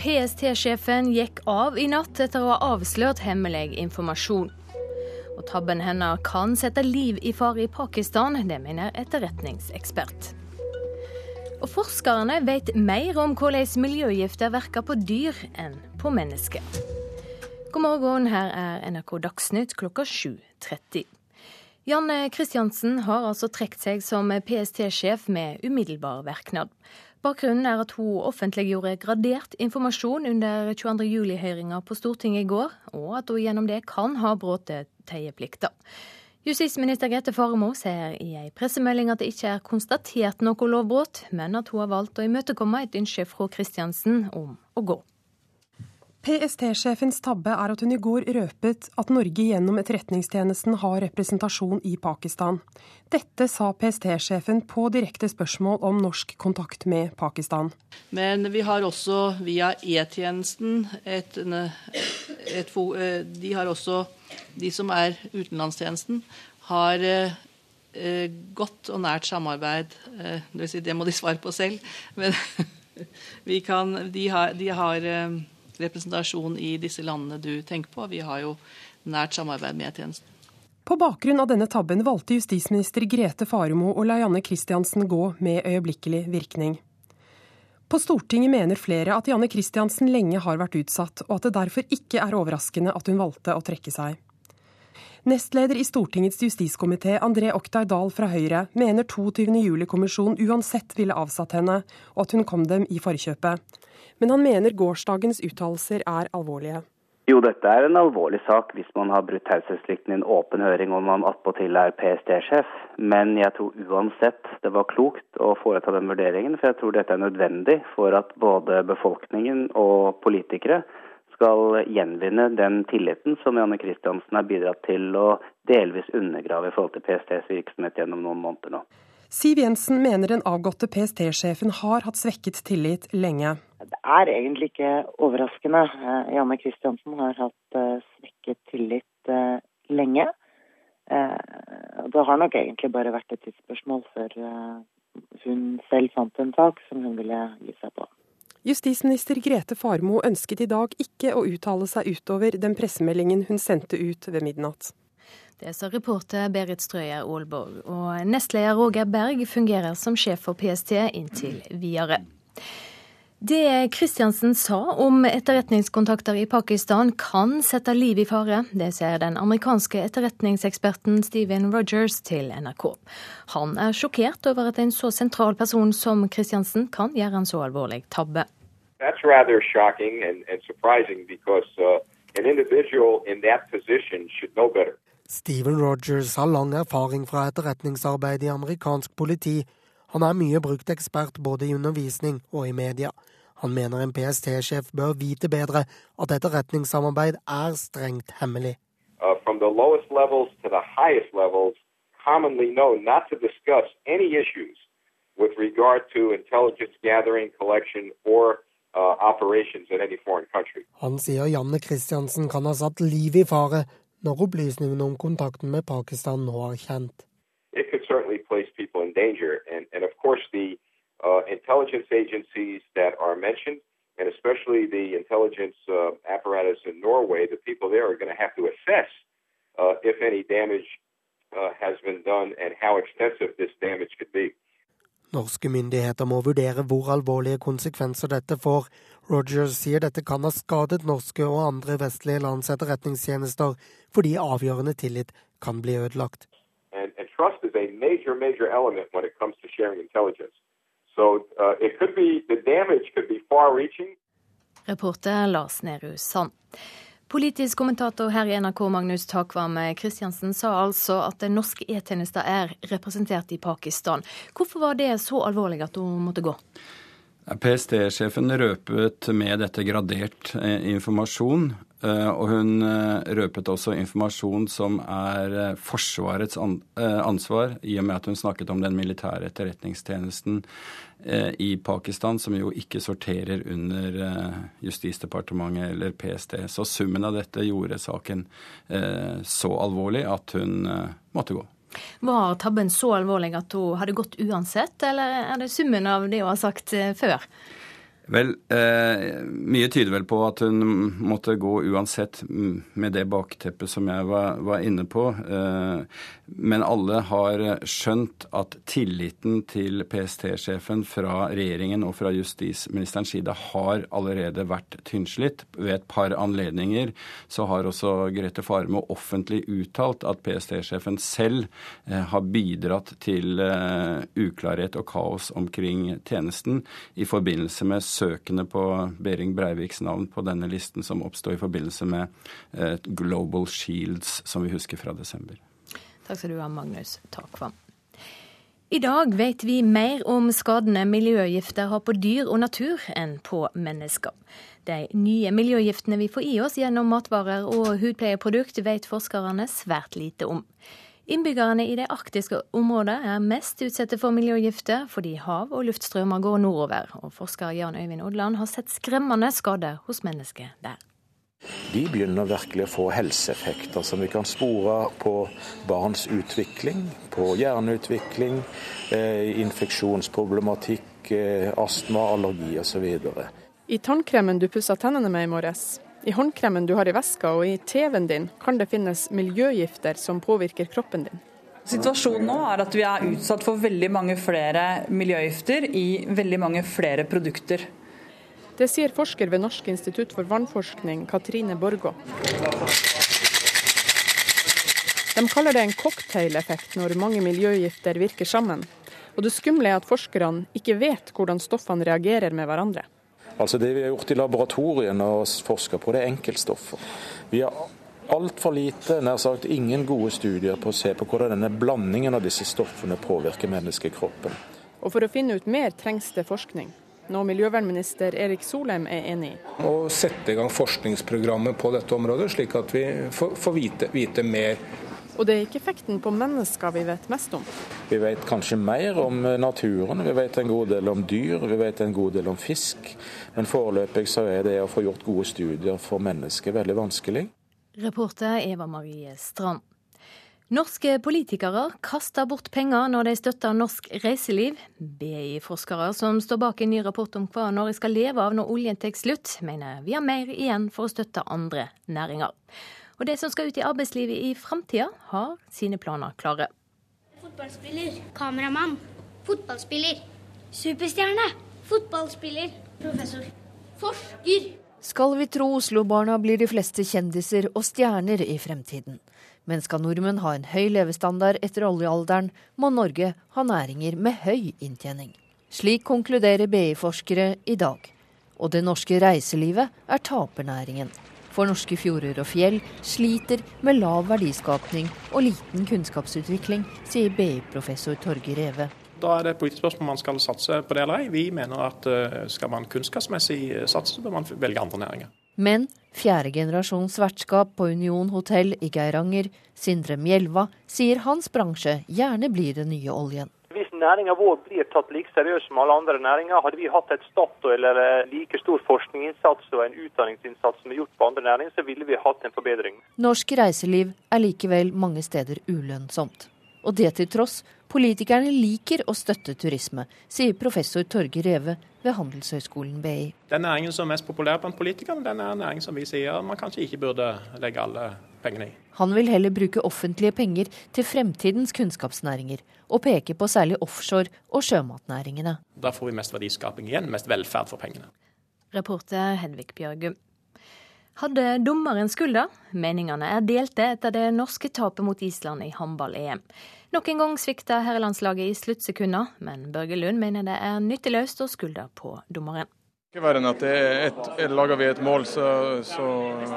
PST-sjefen gikk av i natt etter å ha avslørt hemmelig informasjon. Og tabben hennes kan sette liv i fare i Pakistan, det mener etterretningsekspert. Og forskerne vet mer om hvordan miljøgifter virker på dyr enn på mennesker. God morgen, her er NRK Dagsnytt klokka 7.30. Janne Kristiansen har altså trukket seg som PST-sjef med umiddelbar verknad. Bakgrunnen er at hun offentliggjorde gradert informasjon under 22. juli-høringa på Stortinget i går, og at hun gjennom det kan ha brutt teieplikta. Justisminister Grete Faremo sier i ei pressemelding at det ikke er konstatert noe lovbrudd, men at hun har valgt å imøtekomme et ønske fra Kristiansen om å gå. PST-sjefens tabbe er at hun i går røpet at Norge gjennom Etterretningstjenesten har representasjon i Pakistan. Dette sa PST-sjefen på direkte spørsmål om norsk kontakt med Pakistan. Men vi har også via E-tjenesten et, et, eh, De har også, de som er utenlandstjenesten, har eh, godt og nært samarbeid. Eh, det, si, det må de svare på selv. Men *laughs* kan, de har, de har representasjon i disse landene du tenker på. Vi har jo nært samarbeid med tjenesten. På bakgrunn av denne tabben valgte justisminister Grete Faremo og Laianne Christiansen gå med øyeblikkelig virkning. På Stortinget mener flere at Janne Christiansen lenge har vært utsatt, og at det derfor ikke er overraskende at hun valgte å trekke seg. Nestleder i Stortingets justiskomité, André Oktay Dahl fra Høyre, mener 22. juli-kommisjonen uansett ville avsatt henne, og at hun kom dem i forkjøpet men han mener gårsdagens uttalelser er alvorlige. Jo, dette er en alvorlig sak hvis man har brutt taushetsplikten i en åpen høring og man attpåtil er PST-sjef. Men jeg tror uansett det var klokt å foreta den vurderingen, for jeg tror dette er nødvendig for at både befolkningen og politikere skal gjenvinne den tilliten som Janne Kristiansen har bidratt til å delvis undergrave i forhold til PSTs virksomhet gjennom noen måneder nå. Siv Jensen mener den avgåtte PST-sjefen har hatt svekket tillit lenge. Det er egentlig ikke overraskende. Eh, Janne Kristiansen har hatt eh, svekket tillit eh, lenge. Det har nok egentlig bare vært et tidsspørsmål før hun selv fant en sak som hun ville gi seg på. Justisminister Grete Farmo ønsket i dag ikke å uttale seg utover den pressemeldingen hun sendte ut ved midnatt. Det sa reporter Berit Strøyer Aalborg. Og nestleder Roger Berg fungerer som sjef for PST inntil videre. Det Kristiansen sa om etterretningskontakter i Pakistan kan sette liv i fare. Det sier den amerikanske etterretningseksperten Steven Rogers til NRK. Han er sjokkert over at en så sentral person som Kristiansen kan gjøre en så alvorlig tabbe. That's rather shocking and, and surprising because uh, an individual in that position should know. Steven Rogers har lang erfaring fra etterretningsarbeid i amerikansk politi. Han er mye brukt ekspert både i undervisning og i media. Han mener en PST-sjef bør vite bedre at etterretningssamarbeid er strengt hemmelig. Uh, from the lowest levels to the highest levels, commonly known not to discuss any issues with regard to intelligence gathering, collection, or uh, operations in any foreign country. Han sier Janne Kristiansen kan ha satt liv i fare når opplysningene om kontakten med Pakistan nå er kjent. It could certainly place people in danger. And, and of course, the uh, intelligence agencies that are mentioned, and especially the intelligence uh, apparatus in Norway, the people there are going to have to assess uh, if any damage uh, has been done and how extensive this damage could be. Norske myndigheter må vurdere hvor alvorlige konsekvenser dette får. Rogers sier dette kan ha skadet norske og andre vestlige lands etterretningstjenester, fordi avgjørende tillit kan bli ødelagt. And, and trust is a major, major element when it comes to sharing intelligence. So uh, be, the damage could be far-reaching. Reporter Lars Nehru Sand. Politisk kommentator her i NRK Magnus Takvam Kristiansen sa altså at den norske E-tjenesten er representert i Pakistan. Hvorfor var det så alvorlig at hun måtte gå? PST-sjefen røpet med dette gradert eh, informasjon. Eh, og hun eh, røpet også informasjon som er Forsvarets ansvar, i og med at hun snakket om den militære etterretningstjenesten i Pakistan, som jo ikke sorterer under Justisdepartementet eller PST. Så summen av dette gjorde saken så alvorlig at hun måtte gå. Var tabben så alvorlig at hun hadde gått uansett, eller er det summen av det hun har sagt eh, før? Vel, eh, mye tyder vel på at hun måtte gå uansett med det bakteppet som jeg var, var inne på. Eh, men alle har skjønt at tilliten til PST-sjefen fra regjeringen og fra justisministerens side har allerede vært tynnslitt. Ved et par anledninger så har også Grete Farmo offentlig uttalt at PST-sjefen selv eh, har bidratt til eh, uklarhet og kaos omkring tjenesten i forbindelse med søkende på Behring Breiviks navn på denne listen, som oppsto i forbindelse med eh, Global Shields, som vi husker fra desember. Takk skal du ha, Magnus Takvam. I dag vet vi mer om skadene miljøgifter har på dyr og natur enn på mennesker. De nye miljøgiftene vi får i oss gjennom matvarer og hudpleieprodukt, vet forskerne svært lite om. Innbyggerne i det arktiske området er mest utsatte for miljøgifter fordi hav- og luftstrømmer går nordover. Og forsker Jan Øyvind Odland har sett skremmende skader hos mennesker der. De begynner virkelig å få helseeffekter som vi kan spore på barns utvikling, på hjerneutvikling, eh, infeksjonsproblematikk, eh, astma, allergi osv. I tannkremen du pussa tennene med i morges, i håndkremen du har i veska og i TV-en din kan det finnes miljøgifter som påvirker kroppen din. Situasjonen nå er at vi er utsatt for veldig mange flere miljøgifter i veldig mange flere produkter. Det sier forsker ved Norsk institutt for vannforskning, Katrine Borgå. De kaller det en cocktaileffekt når mange miljøgifter virker sammen. Og det skumle er at forskerne ikke vet hvordan stoffene reagerer med hverandre. Altså Det vi har gjort i laboratoriene og forska på, det er enkeltstoffer. Vi har altfor lite, nær sagt ingen gode studier på å se på hvordan denne blandingen av disse stoffene påvirker menneskekroppen. Og for å finne ut mer trengs det forskning. Noe miljøvernminister Erik Solheim er enig i. Å sette i gang forskningsprogrammet på dette området, slik at vi får, får vite, vite mer og det er ikke effekten på mennesker vi vet mest om. Vi vet kanskje mer om naturen, vi vet en god del om dyr, vi vet en god del om fisk. Men foreløpig så er det å få gjort gode studier for mennesker veldig vanskelig. Reporter Eva Marie Strand. Norske politikere kaster bort penger når de støtter norsk reiseliv. BI-forskere som står bak en ny rapport om hva Norge skal leve av når oljen tar slutt, mener vi har mer igjen for å støtte andre næringer. Og de som skal ut i arbeidslivet i framtida, har sine planer klare. Fotballspiller. Kameramann. Fotballspiller. Superstjerne. Fotballspiller. Professor. Forsker. Skal vi tro Oslo-barna, blir de fleste kjendiser og stjerner i fremtiden. Men skal nordmenn ha en høy levestandard etter oljealderen, må Norge ha næringer med høy inntjening. Slik konkluderer BI-forskere i dag. Og det norske reiselivet er tapernæringen for norske fjorder og fjell sliter med lav verdiskapning og liten kunnskapsutvikling, sier BI-professor Torgeir Reve. Da er det et politisk spørsmål om man skal satse på det eller ei. Vi mener at eh, skal man kunnskapsmessig eh, satse, så bør man velge andre næringer. Men fjerde generasjons vertskap på Union hotell i Geiranger, Sindre Mjelva, sier hans bransje gjerne blir den nye oljen næringa vår blir tatt like seriøst som alle andre næringer. Hadde vi hatt et Statoil eller like stor forskningsinnsats og en utdanningsinnsats som er gjort på andre næringer, så ville vi hatt en forbedring. Norsk reiseliv er likevel mange steder ulønnsomt. Og det til tross, politikerne liker å støtte turisme, sier professor Torgeir Reve ved Handelshøyskolen BI. Den næringen som er mest populær blant politikerne, den er en næring som vi sier man kanskje ikke burde legge alle pengene i. Han vil heller bruke offentlige penger til fremtidens kunnskapsnæringer, og peke på særlig offshore- og sjømatnæringene. Da får vi mest verdiskaping igjen, mest velferd for pengene. Reporter Hedvig Bjørgum. Hadde dommeren skulda? Meningene er delte etter det norske tapet mot Island i håndball-EM. Nok en gang svikta herrelandslaget i sluttsekunder, men Børge Lund mener det er nytteløst å skylde på dommeren. Ikke verre enn at et, lager vi et mål, så, så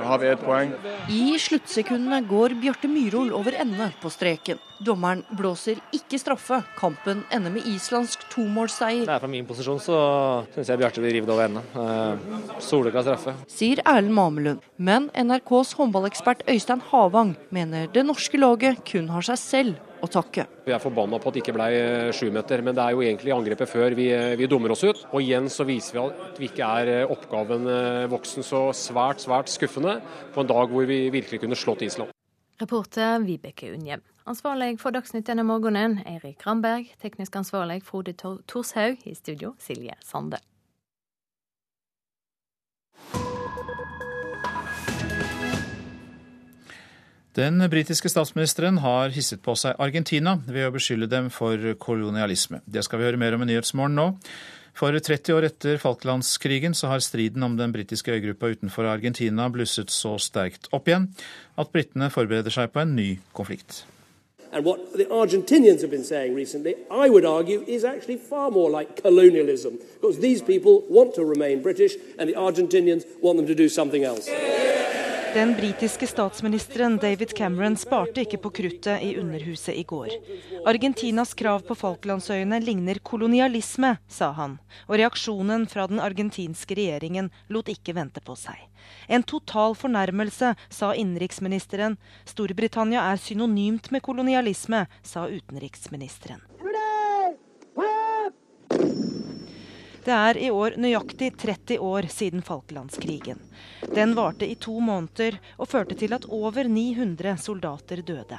har vi et poeng. I sluttsekundene går Bjarte Myrhol over ende på streken. Dommeren blåser ikke straffe. Kampen ender med islandsk tomålsseier. Fra min posisjon så syns jeg Bjarte blir revet over ende. Eh, Soleklar straffe. Sier Erlend Mamelund. Men NRKs håndballekspert Øystein Havang mener det norske laget kun har seg selv å takke. Vi er forbanna på at det ikke ble eh, sjumeter, men det er jo egentlig angrepet før vi, eh, vi, dummer oss ut. Og igjen så viser vi at vi ikke er eh, oppgaven voksen så svært, svært skuffende på en dag hvor vi virkelig kunne slått Island. Reporter Vibeke Unnhjem. Ansvarlig for Dagsnytt denne morgenen, Eirik Ramberg. Teknisk ansvarlig Frode Torshaug. I studio, Silje Sande. Den britiske statsministeren har hisset på seg Argentina ved å beskylde dem for kolonialisme. Det skal vi høre mer om i Nyhetsmorgen nå. For 30 år etter Falklandskrigen så har striden om den britiske øygruppa utenfor Argentina blusset så sterkt opp igjen at britene forbereder seg på en ny konflikt. And Argentinians. Den britiske statsministeren David Cameron sparte ikke på kruttet i Underhuset i går. Argentinas krav på Falklandsøyene ligner kolonialisme, sa han. Og reaksjonen fra den argentinske regjeringen lot ikke vente på seg. En total fornærmelse, sa innenriksministeren. Storbritannia er synonymt med kolonialisme, sa utenriksministeren. Det er i år nøyaktig 30 år siden Falklandskrigen. Den varte i to måneder og førte til at over 900 soldater døde.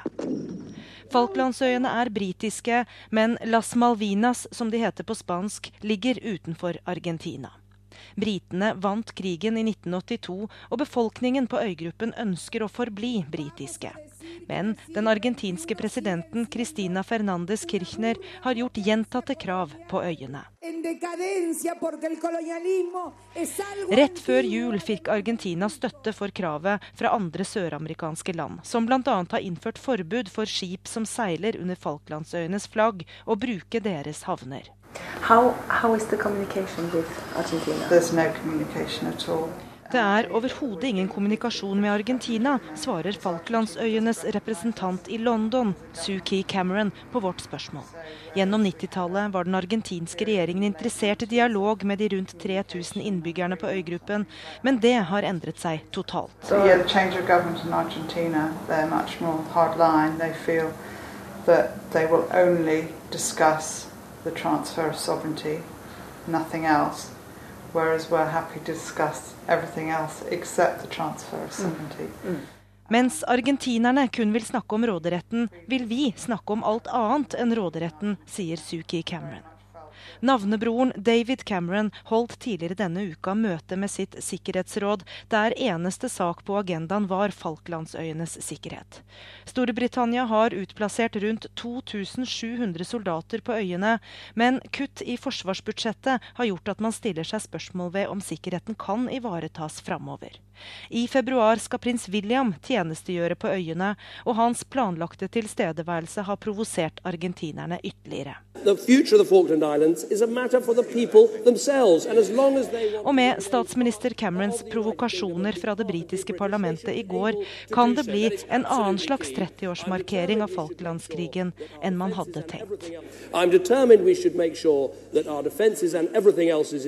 Falklandsøyene er britiske, men Las Malvinas, som de heter på spansk, ligger utenfor Argentina. Britene vant krigen i 1982, og befolkningen på øygruppen ønsker å forbli britiske. Men den argentinske presidenten Cristina Fernandez Kirchner har gjort gjentatte krav på øyene. Rett før jul fikk Argentina støtte for kravet fra andre søramerikanske land, som bl.a. har innført forbud for skip som seiler under Falklandsøyenes flagg, å bruke deres havner. How, how is the communication with Argentina? There's no communication at all. Det er overhodet ingen kommunikasjon med Argentina, svarer Falklandsøyenes representant i London, Suki Cameron, på vårt spørsmål. Gjennom 90-tallet var den argentinske regjeringen interessert i dialog med de rundt 3000 innbyggerne på øygruppen, men det har endret seg totalt. So, yeah, Argentina, the transfer of sovereignty, nothing else whereas we're happy to discuss everything else except the transfer of sovereignty. Mm. Mm. Mens argentinerne kun vil snakke om råderetten, vil vi snakke om alt annet enn råderetten, sier Suki Cameron. Navnebroren David Cameron holdt tidligere denne uka møte med sitt sikkerhetsråd, der eneste sak på agendaen var Falklandsøyenes sikkerhet. Storbritannia har utplassert rundt 2700 soldater på øyene, men kutt i forsvarsbudsjettet har gjort at man stiller seg spørsmål ved om sikkerheten kan ivaretas framover. I februar skal prins William tjenestegjøre på øyene, og hans planlagte tilstedeværelse har provosert argentinerne ytterligere. Og med statsminister Camerons provokasjoner fra det britiske parlamentet i går, kan det bli en annen slags 30-årsmarkering av Falklandskrigen enn man hadde tenkt. Sure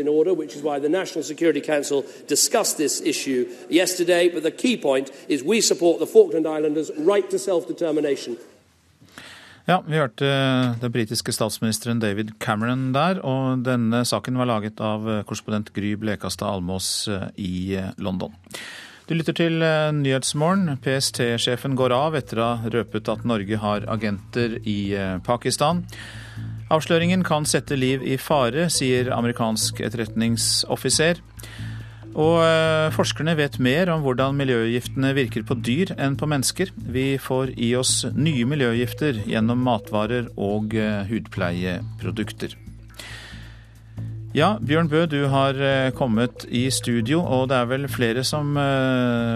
order, which is why the National Security Council discussed this issue yesterday. But the key point is we support the Falkland Islanders' right to self-determination. Ja, vi hørte den britiske statsministeren David Cameron der, og denne saken var laget av korrespondent Gry Blekastad Almås eh, i eh, London. Du lytter til eh, Nyhetsmorgen. PST-sjefen går av etter å ha røpet at Norge har agenter i Pakistan. Avsløringen kan sette liv i fare, sier amerikansk etterretningsoffiser. Og eh, forskerne vet mer om hvordan miljøgiftene virker på dyr enn på mennesker. Vi får i oss nye miljøgifter gjennom matvarer og eh, hudpleieprodukter. Ja, Bjørn Bø, du har eh, kommet i studio, og det er vel flere som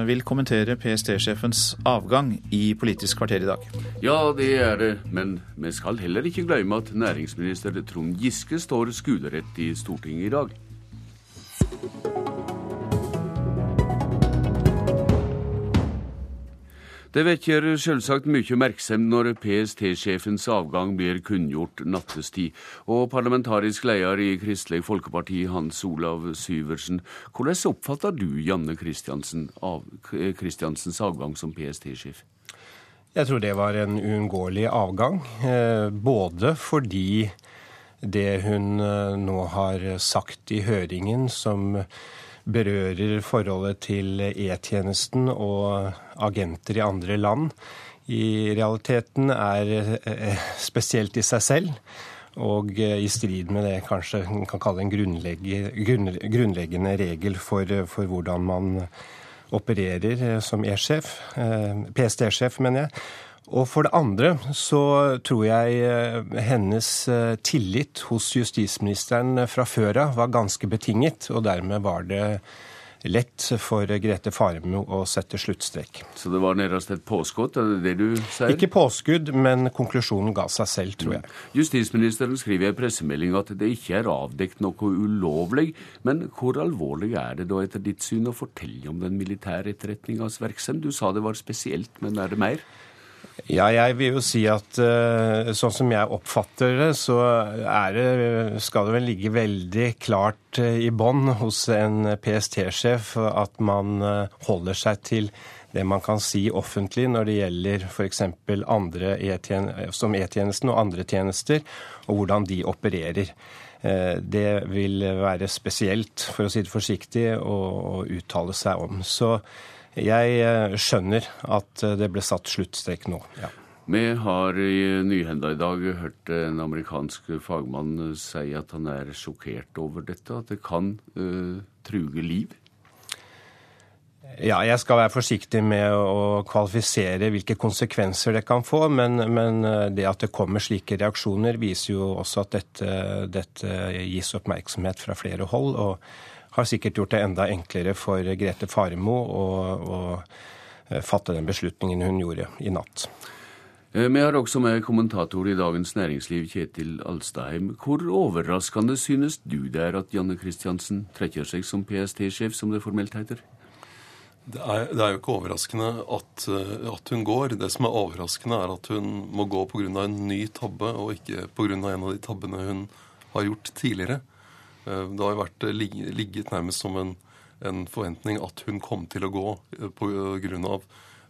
vil kommentere PST-sjefens avgang i Politisk kvarter i dag? Ja, det er det, men vi skal heller ikke glemme at næringsminister Trond Giske står skuderett i Stortinget i dag. Det vekker selvsagt mye oppmerksomhet når PST-sjefens avgang blir kunngjort nattestid. Og parlamentarisk leder i Kristelig Folkeparti, Hans Olav Syversen, hvordan oppfatter du Janne Kristiansens avgang som PST-sjef? Jeg tror det var en uunngåelig avgang. Eh, både fordi det hun eh, nå har sagt i høringen, som berører forholdet til E-tjenesten og agenter i andre land, i realiteten er eh, spesielt i seg selv. Og eh, i strid med det kanskje man kan kalle en grunnleggende regel for, for hvordan man opererer eh, som E-sjef. PST-sjef, mener jeg. Og for det andre så tror jeg eh, hennes eh, tillit hos justisministeren fra før av var ganske betinget, og dermed var det lett for Grete Faremo å sette sluttstrek. Så det var nærmest et påskudd, er det det du sier? Ikke påskudd, men konklusjonen ga seg selv, tror jeg. Mm. Justisministeren skriver i en pressemelding at det ikke er avdekt noe ulovlig. Men hvor alvorlig er det da etter ditt syn å fortelle om den militære etterretningas virksomhet? Du sa det var spesielt, men er det mer? Ja, jeg vil jo si at uh, sånn som jeg oppfatter det, så er det, skal det vel ligge veldig klart uh, i bånn hos en PST-sjef at man uh, holder seg til det man kan si offentlig når det gjelder f.eks. andre som E-tjenesten og andre tjenester, og hvordan de opererer. Det vil være spesielt, for å si det forsiktig, å uttale seg om. Så jeg eh, skjønner at eh, det ble satt sluttstrek nå. ja. Vi har i Nyhenda i dag hørt en amerikansk fagmann si at han er sjokkert over dette, at det kan uh, truge liv. Ja, jeg skal være forsiktig med å kvalifisere hvilke konsekvenser det kan få, men, men det at det kommer slike reaksjoner, viser jo også at dette, dette gis oppmerksomhet fra flere hold. og har sikkert gjort det enda enklere for Grete Faremo å, å eh, fatte den beslutningen hun gjorde i natt. Eh, vi har også med kommentator i Dagens Næringsliv, Kjetil Alstaheim. Hvor overraskende synes du det er at Janne Kristiansen trekker seg som PST-sjef, som det formelt heter? Det er, det er, jo ikke overraskende at, eh, at, hun går. Det som er overraskende, er at hun må gå pga. en ny tabbe, og ikke pga. en av de tabbene hun har gjort tidligere. Eh, det har jo vært eh, ligget nærmest som en, en, forventning at hun kom til å gå eh, pga.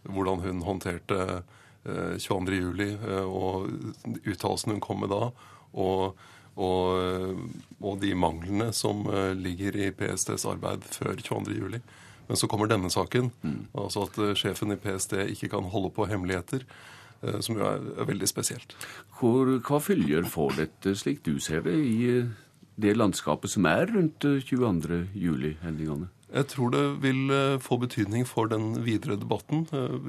hvordan hun håndterte 22.07. og uttalelsene hun kom med da. Og, og, og, de manglene som ligger i PSTs arbeid før 22.07. Men så kommer denne saken, mm. altså at sjefen i PST ikke kan holde på hemmeligheter. Som jo er, er veldig spesielt. Hvor, hva følger får dette, slik du ser det, i det landskapet som er rundt 22. juli-hendelsene? Jeg tror det vil eh, få betydning for den videre debatten. Eh,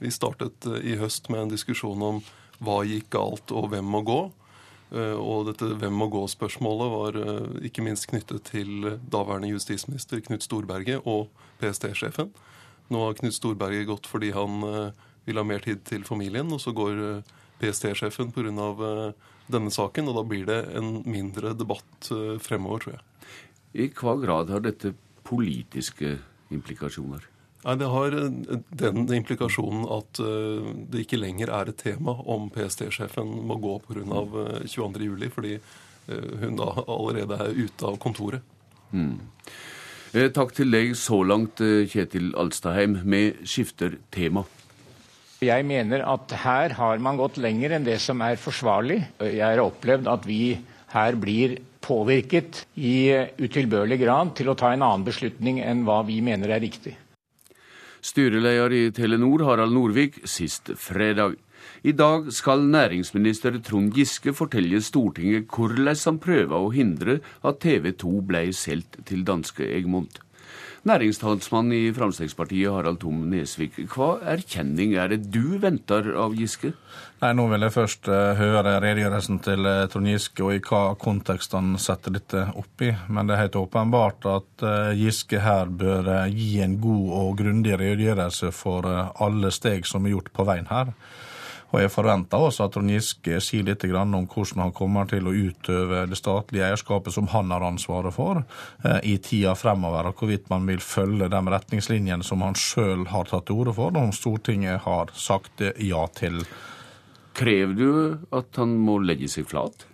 vi startet eh, i høst med en diskusjon om hva gikk galt og hvem må gå. Og dette hvem må gå-spørsmålet var ikke minst knyttet til daværende justisminister Knut Storberget og PST-sjefen. Nå har Knut Storberget gått fordi han vil ha mer tid til familien, og så går PST-sjefen pga denne saken, og da blir det en mindre debatt eh, fremover, tror jeg. I hva grad har dette politiske implikasjoner? Nei, Det har eh, den implikasjonen at eh, det ikke lenger er et tema om PST-sjefen må gå pga. 22.07, fordi hun da allerede er ute av kontoret. Mm. Takk til deg så langt, Kjetil Alstaheim. Vi skifter tema. Jeg mener at her har man gått lenger enn det som er forsvarlig. Jeg har opplevd at vi her blir påvirket i utilbørlig grad til å ta en annen beslutning enn hva vi mener er riktig. Styreleder i Telenor, Harald Norvik, sist fredag. I dag skal næringsminister Trond Giske fortelle Stortinget hvordan han prøver å hindre at TV 2 ble solgt til danske Egmont. Næringstalsmann i Frp, Harald Tom Nesvik. Hva erkjenning er det du venter av Giske? Nei, Nå vil jeg først uh, høre redegjørelsen til uh, Trond Giske og i hva kontekst han setter dette opp i. Men det er helt åpenbart at uh, Giske her bør gi en god og grundig redegjørelse for alle steg som er gjort på veien her. Og jeg forventer også at Trond Giske sier litt om hvordan han kommer til å utøve det statlige eierskapet som han har ansvaret for, eh, i tida fremover, og hvorvidt man vil følge de retningslinjene som han sjøl har tatt til orde for, og om Stortinget har sagt ja til. Krever du at han må legge seg flat?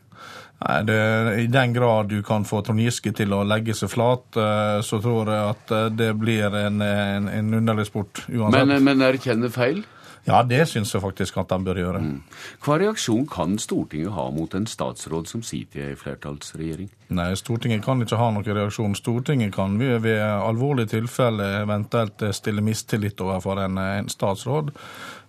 Nei, det, I den grad du kan få Trond Giske til å legge seg flat, eh, så tror jeg at eh, det blir en, en, en underlig sport uansett. Men, men erkjenne feil? Ja, det syns jeg faktisk at de bør gjøre. Mm. Hva reaksjon kan Stortinget ha mot en statsråd som sitter i en flertallsregjering? Nei, Stortinget kan ikke ha noen reaksjon. Stortinget kan ved alvorlige tilfeller eventuelt stille mistillit overfor en, en statsråd.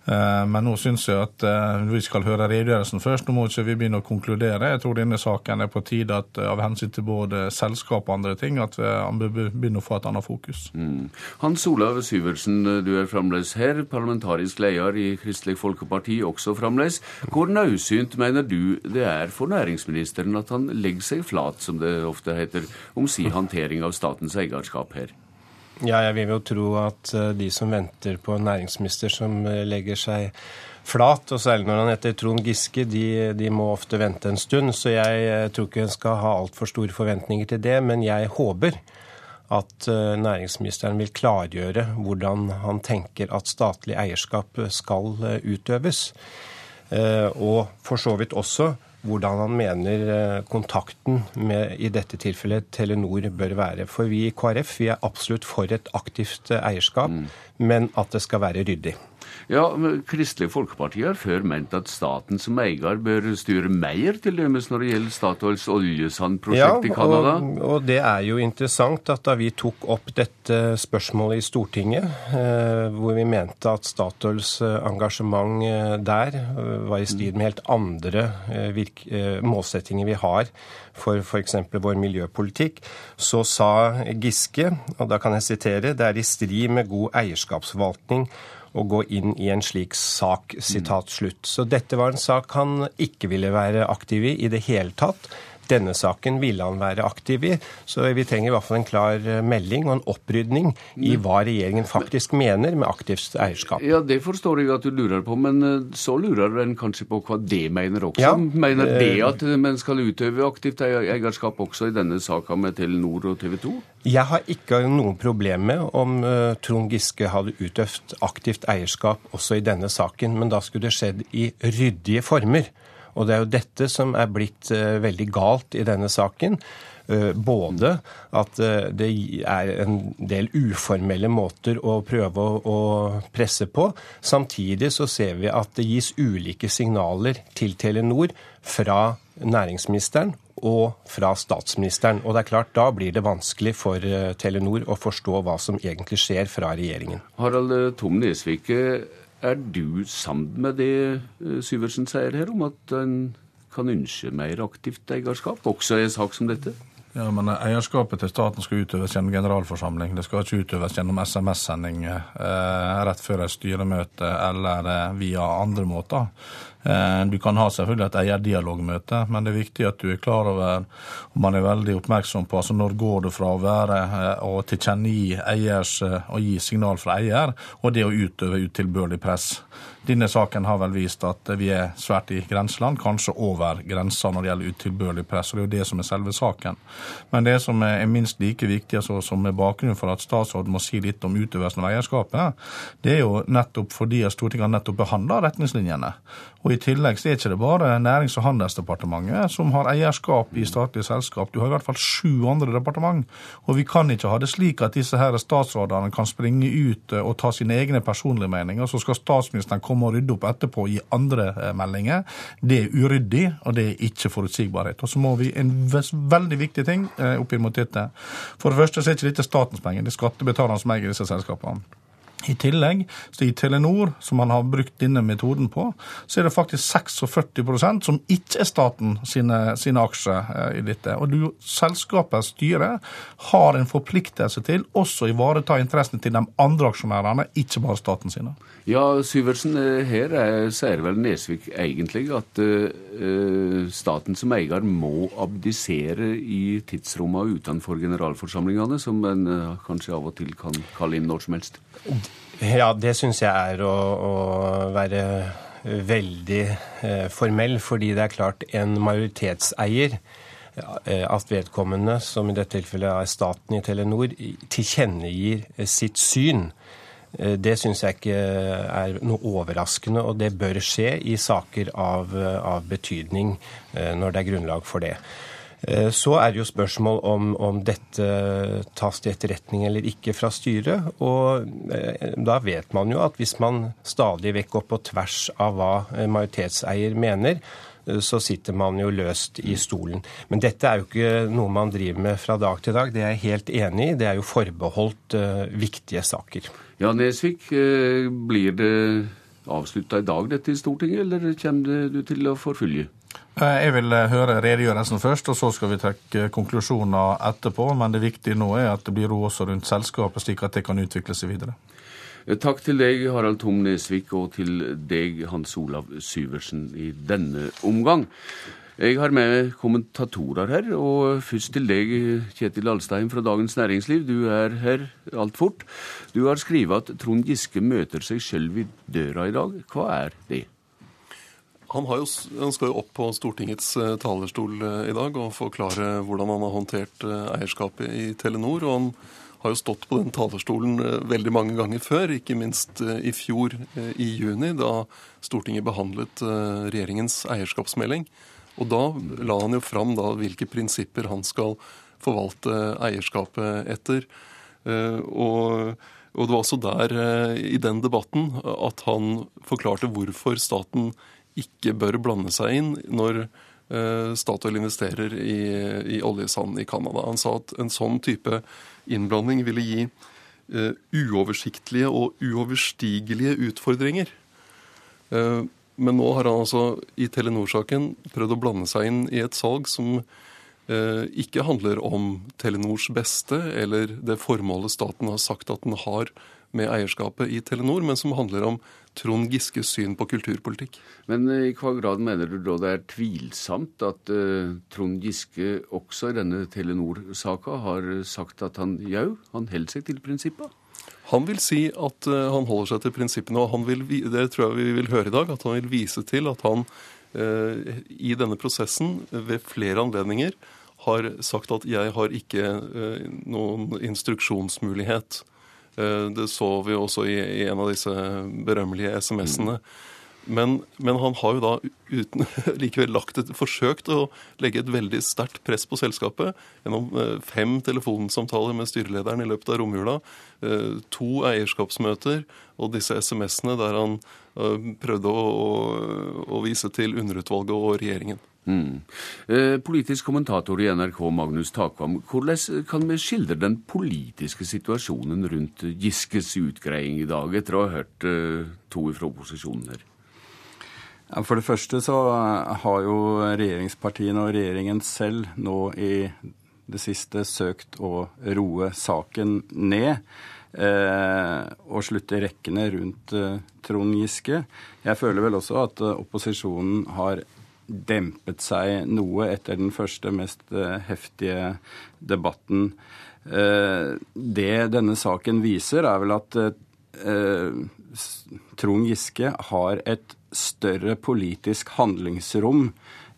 Eh, men nå syns jeg at eh, vi skal høre redegjørelsen først. Nå må ikke vi begynne å konkludere. Jeg tror denne saken er på tide at eh, av hensyn til både selskap og andre ting, at han begynner å få et annet fokus. Mm. Hans Olav Syversen, du er fremdeles her, parlamentarisk leder i Kristelig Folkeparti også fremdeles. Hvor naudsynt mener du det er for næringsministeren at han legger seg flat, som det ofte heter, om si håndtering av statens eierskap her? Ja, jeg vil jo tro at eh, de som venter på en næringsminister som eh, legger seg flat, og særlig når han heter Trond Giske, de, de må ofte vente en stund. Så jeg eh, tror ikke en skal ha altfor store forventninger til det. Men jeg håper at næringsministeren vil klargjøre hvordan han tenker at statlig eierskap skal utøves. Og for så vidt også hvordan han mener eh, kontakten med i dette tilfellet Telenor bør være. For vi i KrF vi er absolutt for et aktivt eh, eierskap, mm. men at det skal være ryddig. Ja, Kristelig Folkeparti har før ment at staten som eier bør styre mer, til dømes når det gjelder Statoils oljesandprosjekt ja, i Canada? Og, og det er jo interessant at da vi tok opp dette spørsmålet i Stortinget, eh, hvor vi mente at Statoils eh, engasjement eh, der eh, var i strid med helt andre virk, målsettinger vi har for f.eks. vår miljøpolitikk, så sa Giske, og da kan jeg sitere, det er i strid med god eierskapsforvaltning å gå inn i en slik sak. sitat slutt. Så dette var en sak han ikke ville være aktiv i i det hele tatt. Denne saken ville han være aktiv i, så vi trenger i hvert fall en klar eh, melding og en opprydning i hva regjeringen faktisk mener med aktivt eierskap. Ja, Det forstår jeg at du lurer på, men eh, så lurer en kanskje på hva det mener også. Ja, mener det at man skal utøve aktivt eierskap også i denne saka med Telenor og TV 2? Jeg har ikke noen problem med om Trond Giske hadde utøvd aktivt eierskap også i denne saken, men da skulle det skjedd i ryddige former. Og det er jo dette som er blitt eh, veldig galt i denne saken. Eh, både at eh, det er en del uformelle måter å prøve å presse på. Samtidig så ser vi at det gis ulike signaler til Telenor fra næringsministeren og fra statsministeren. Og det er klart, da blir det vanskelig for Telenor å forstå hva som egentlig skjer fra regjeringen. Harald Tom Nesvik, er du sammen med det eh, Syversen sier her, om at en kan ønske mer aktivt eierskap, også i en sak som dette? Ja, men Eierskapet til staten skal utøves gjennom generalforsamling. Det skal ikke utøves gjennom SMS-sending eh, rett før et styremøte eller eh, via andre måter. Eh, du kan ha selvfølgelig et eierdialogmøte, men det er viktig at du er klar over og man er veldig oppmerksom på altså når går det fra å være eh, tilkjennegi eiers og gi signal fra eier, og det å utøve utilbørlig press. Denne saken har vel vist at vi er svært i grenseland, kanskje over grensa når det gjelder utilbørlig press. og Det er jo det som er selve saken. Men det som er minst like viktig, altså, som er bakgrunnen for at statsråden må si litt om utøvelsen av eierskapet, det er jo nettopp fordi Stortinget har nettopp behandla retningslinjene. Og I tillegg så er ikke det bare Nærings- og handelsdepartementet som har eierskap i statlige selskap. Du har i hvert fall sju andre departement. Og vi kan ikke ha det slik at disse her statsrådene kan springe ut og ta sine egne personlige meninger. Så skal statsministeren komme og rydde opp etterpå i andre eh, meldinger. Det er uryddig, og det er ikke forutsigbarhet. Og så må vi en veldig viktig ting opp oppi mot dette. For det første så er ikke dette statens penger, det er skattebetalernes som eier disse selskapene. I tillegg, så i Telenor, som man har brukt denne metoden på, så er det faktisk 46% som ikke er staten sine, sine aksjer eh, i dette. Og du, selskapets styre har en forpliktelse til også å ivareta interessene til de andre aksjonærene, ikke bare staten sine. Ja, Syversen, eh, her er, sier vel Nesvik egentlig at uh, staten som eier må abdisere i tidsrommene utenfor generalforsamlingene, som en uh, kanskje av og til kan kalle inn når som helst? Ja, det syns jeg er å, å være veldig formell, fordi det er klart en majoritetseier at vedkommende, som i dette tilfellet er staten i Telenor, tilkjennegir sitt syn. Det syns jeg ikke er noe overraskende, og det bør skje i saker av, av betydning når det er grunnlag for det. Eh, så er det jo spørsmål om, om, dette tas til etterretning eller ikke fra styret. Og eh, da vet man jo at hvis man stadig vekk går på tvers av hva eh, majoritetseier mener, så sitter man jo løst i stolen. Men dette er jo ikke noe man driver med fra dag til dag. Det er jeg helt enig i. Det er jo forbeholdt uh, viktige saker. Ja, Nesvik, blir det avslutta i dag, dette i Stortinget, eller kommer du til å forfølge? Eh, jeg vil eh, høre redegjørelsen først, og så skal vi trekke konklusjoner etterpå. Men det viktige nå er at det blir ro også rundt selskapet, slik at det kan utvikle seg videre. Eh, takk til deg, Harald Tom Nesvik, og til deg, Hans Olav Syversen, i denne omgang. Jeg har med kommentatorer her, og først til deg, Kjetil Alstein fra Dagens Næringsliv. Du er her alt fort. Du har skrevet at Trond Giske møter seg sjøl i døra i dag. Hva er det? Han, jo, han, skal jo opp på Stortingets eh, talerstol eh, i dag og forklare hvordan han har håndtert eh, eierskapet i Telenor. og han har jo stått på den talerstolen veldig mange ganger før, ikke minst i fjor i juni, da Stortinget behandlet regjeringens eierskapsmelding. Og da la han jo fram da hvilke prinsipper han skal forvalte eierskapet etter. Og, og det var også der, i den debatten, at han forklarte hvorfor staten ikke bør blande seg inn når eh, Statoil investerer i, i oljesand i Canada. Han sa at en sånn type innblanding ville gi uh, uoversiktlige og uoverstigelige utfordringer. Uh, men nå har han altså i Telenor-saken prøvd å blande seg inn i et salg som uh, ikke handler om Telenors beste eller det formålet staten har sagt at den har med eierskapet i Telenor, men som handler om Trond Giskes syn på kulturpolitikk. Men eh, i hva grad mener du da det er tvilsomt at uh, Trond Giske også i denne Telenor-saka har sagt at han jau, han holder seg til prinsippene? Han vil si at uh, han holder seg til prinsippene, og han vil, det tror jeg vi vil høre i dag, at han vil vise til at han uh, i denne prosessen ved flere anledninger har sagt at jeg har ikke noen instruksjonsmulighet Eh, det så vi også i, en av disse berømmelige SMS-ene. Men, men, han har jo da uten, *laughs* likevel et, forsøkt å legge et veldig sterkt press på selskapet gjennom eh, fem telefonsamtaler med styrelederen i løpet av romjula, eh, to eierskapsmøter og disse SMS-ene der han prøvde å, å, å vise til underutvalget og regjeringen. Mm. Eh, politisk kommentator i NRK, Magnus Takvam. Hvordan kan vi skildre den politiske situasjonen rundt Giskes utgreiing i dag, etter å ha hørt eh, to fra opposisjonen her? For det første så har jo regjeringspartiene og regjeringen selv nå i det siste søkt å roe saken ned. Eh, og slutte rekkene rundt eh, Trond Giske. Jeg føler vel også at eh, opposisjonen har dempet seg noe etter den første, mest eh, heftige debatten. Eh, det denne saken viser, er vel at eh, Trond Giske har et større politisk handlingsrom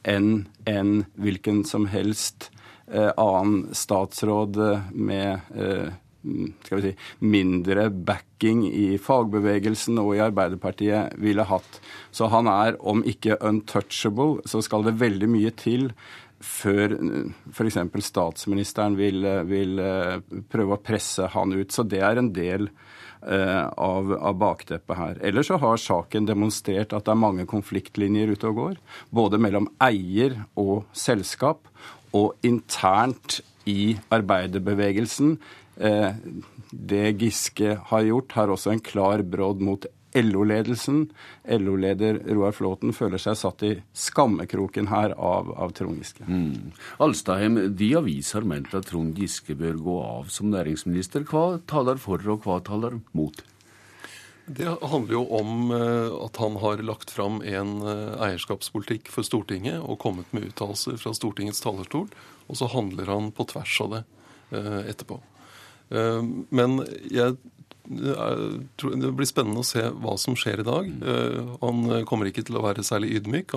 enn en hvilken som helst annen statsråd med skal vi si, mindre backing i fagbevegelsen og i Arbeiderpartiet ville hatt. Så han er, om ikke untouchable, så skal det veldig mye til før mm, f.eks. statsministeren vil, vil, eh, prøve å presse han ut. Så det er en del uh, av, av, bakteppet her. Ellers så har saken demonstrert at det er mange konfliktlinjer ute og går. Både mellom eier og selskap, og internt i arbeiderbevegelsen Eh, det Giske har gjort, har også en klar brodd mot LO-ledelsen. LO-leder Roar Flåten føler seg satt i skammekroken her av, av Trond Giske. Mm. Alstaheim, de aviser har ment at Trond Giske bør gå av som næringsminister. Hva taler for, og hva taler mot? Det handler jo om eh, at han har lagt fram en eh, eierskapspolitikk for Stortinget og kommet med uttalelser fra Stortingets talerstol, og så handler han på tvers av det etterpå. Eh, men jeg det blir spennende å se hva som skjer i dag. Han kommer ikke til å være særlig ydmyk.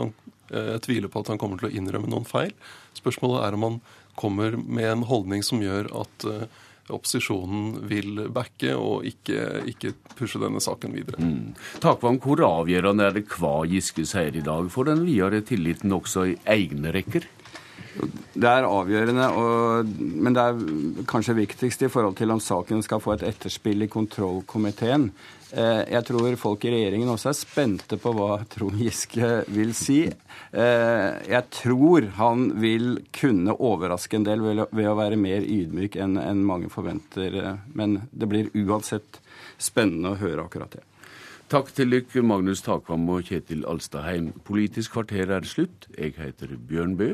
Jeg tviler på at han kommer til å innrømme noen feil. Spørsmålet er om han kommer med en holdning som gjør at opposisjonen vil backe og ikke, ikke pushe denne saken videre. Mm. Takvam, hvor avgjørende er det hva Giske sier i dag for den videre tilliten også i egne rekker? Det er avgjørende, og, men det er kanskje viktigst i forhold til om saken skal få et etterspill i kontrollkomiteen. Eh, jeg tror folk i regjeringen også er spente på hva Trond Giske vil si. Eh, jeg tror han vil kunne overraske en del ved å være mer ydmyk enn mange forventer. Men det blir uansett spennende å høre akkurat det. Takk til dere, Magnus Takvam og Kjetil Alstadheim. Politisk kvarter er slutt. Jeg heter Bjørn Bø.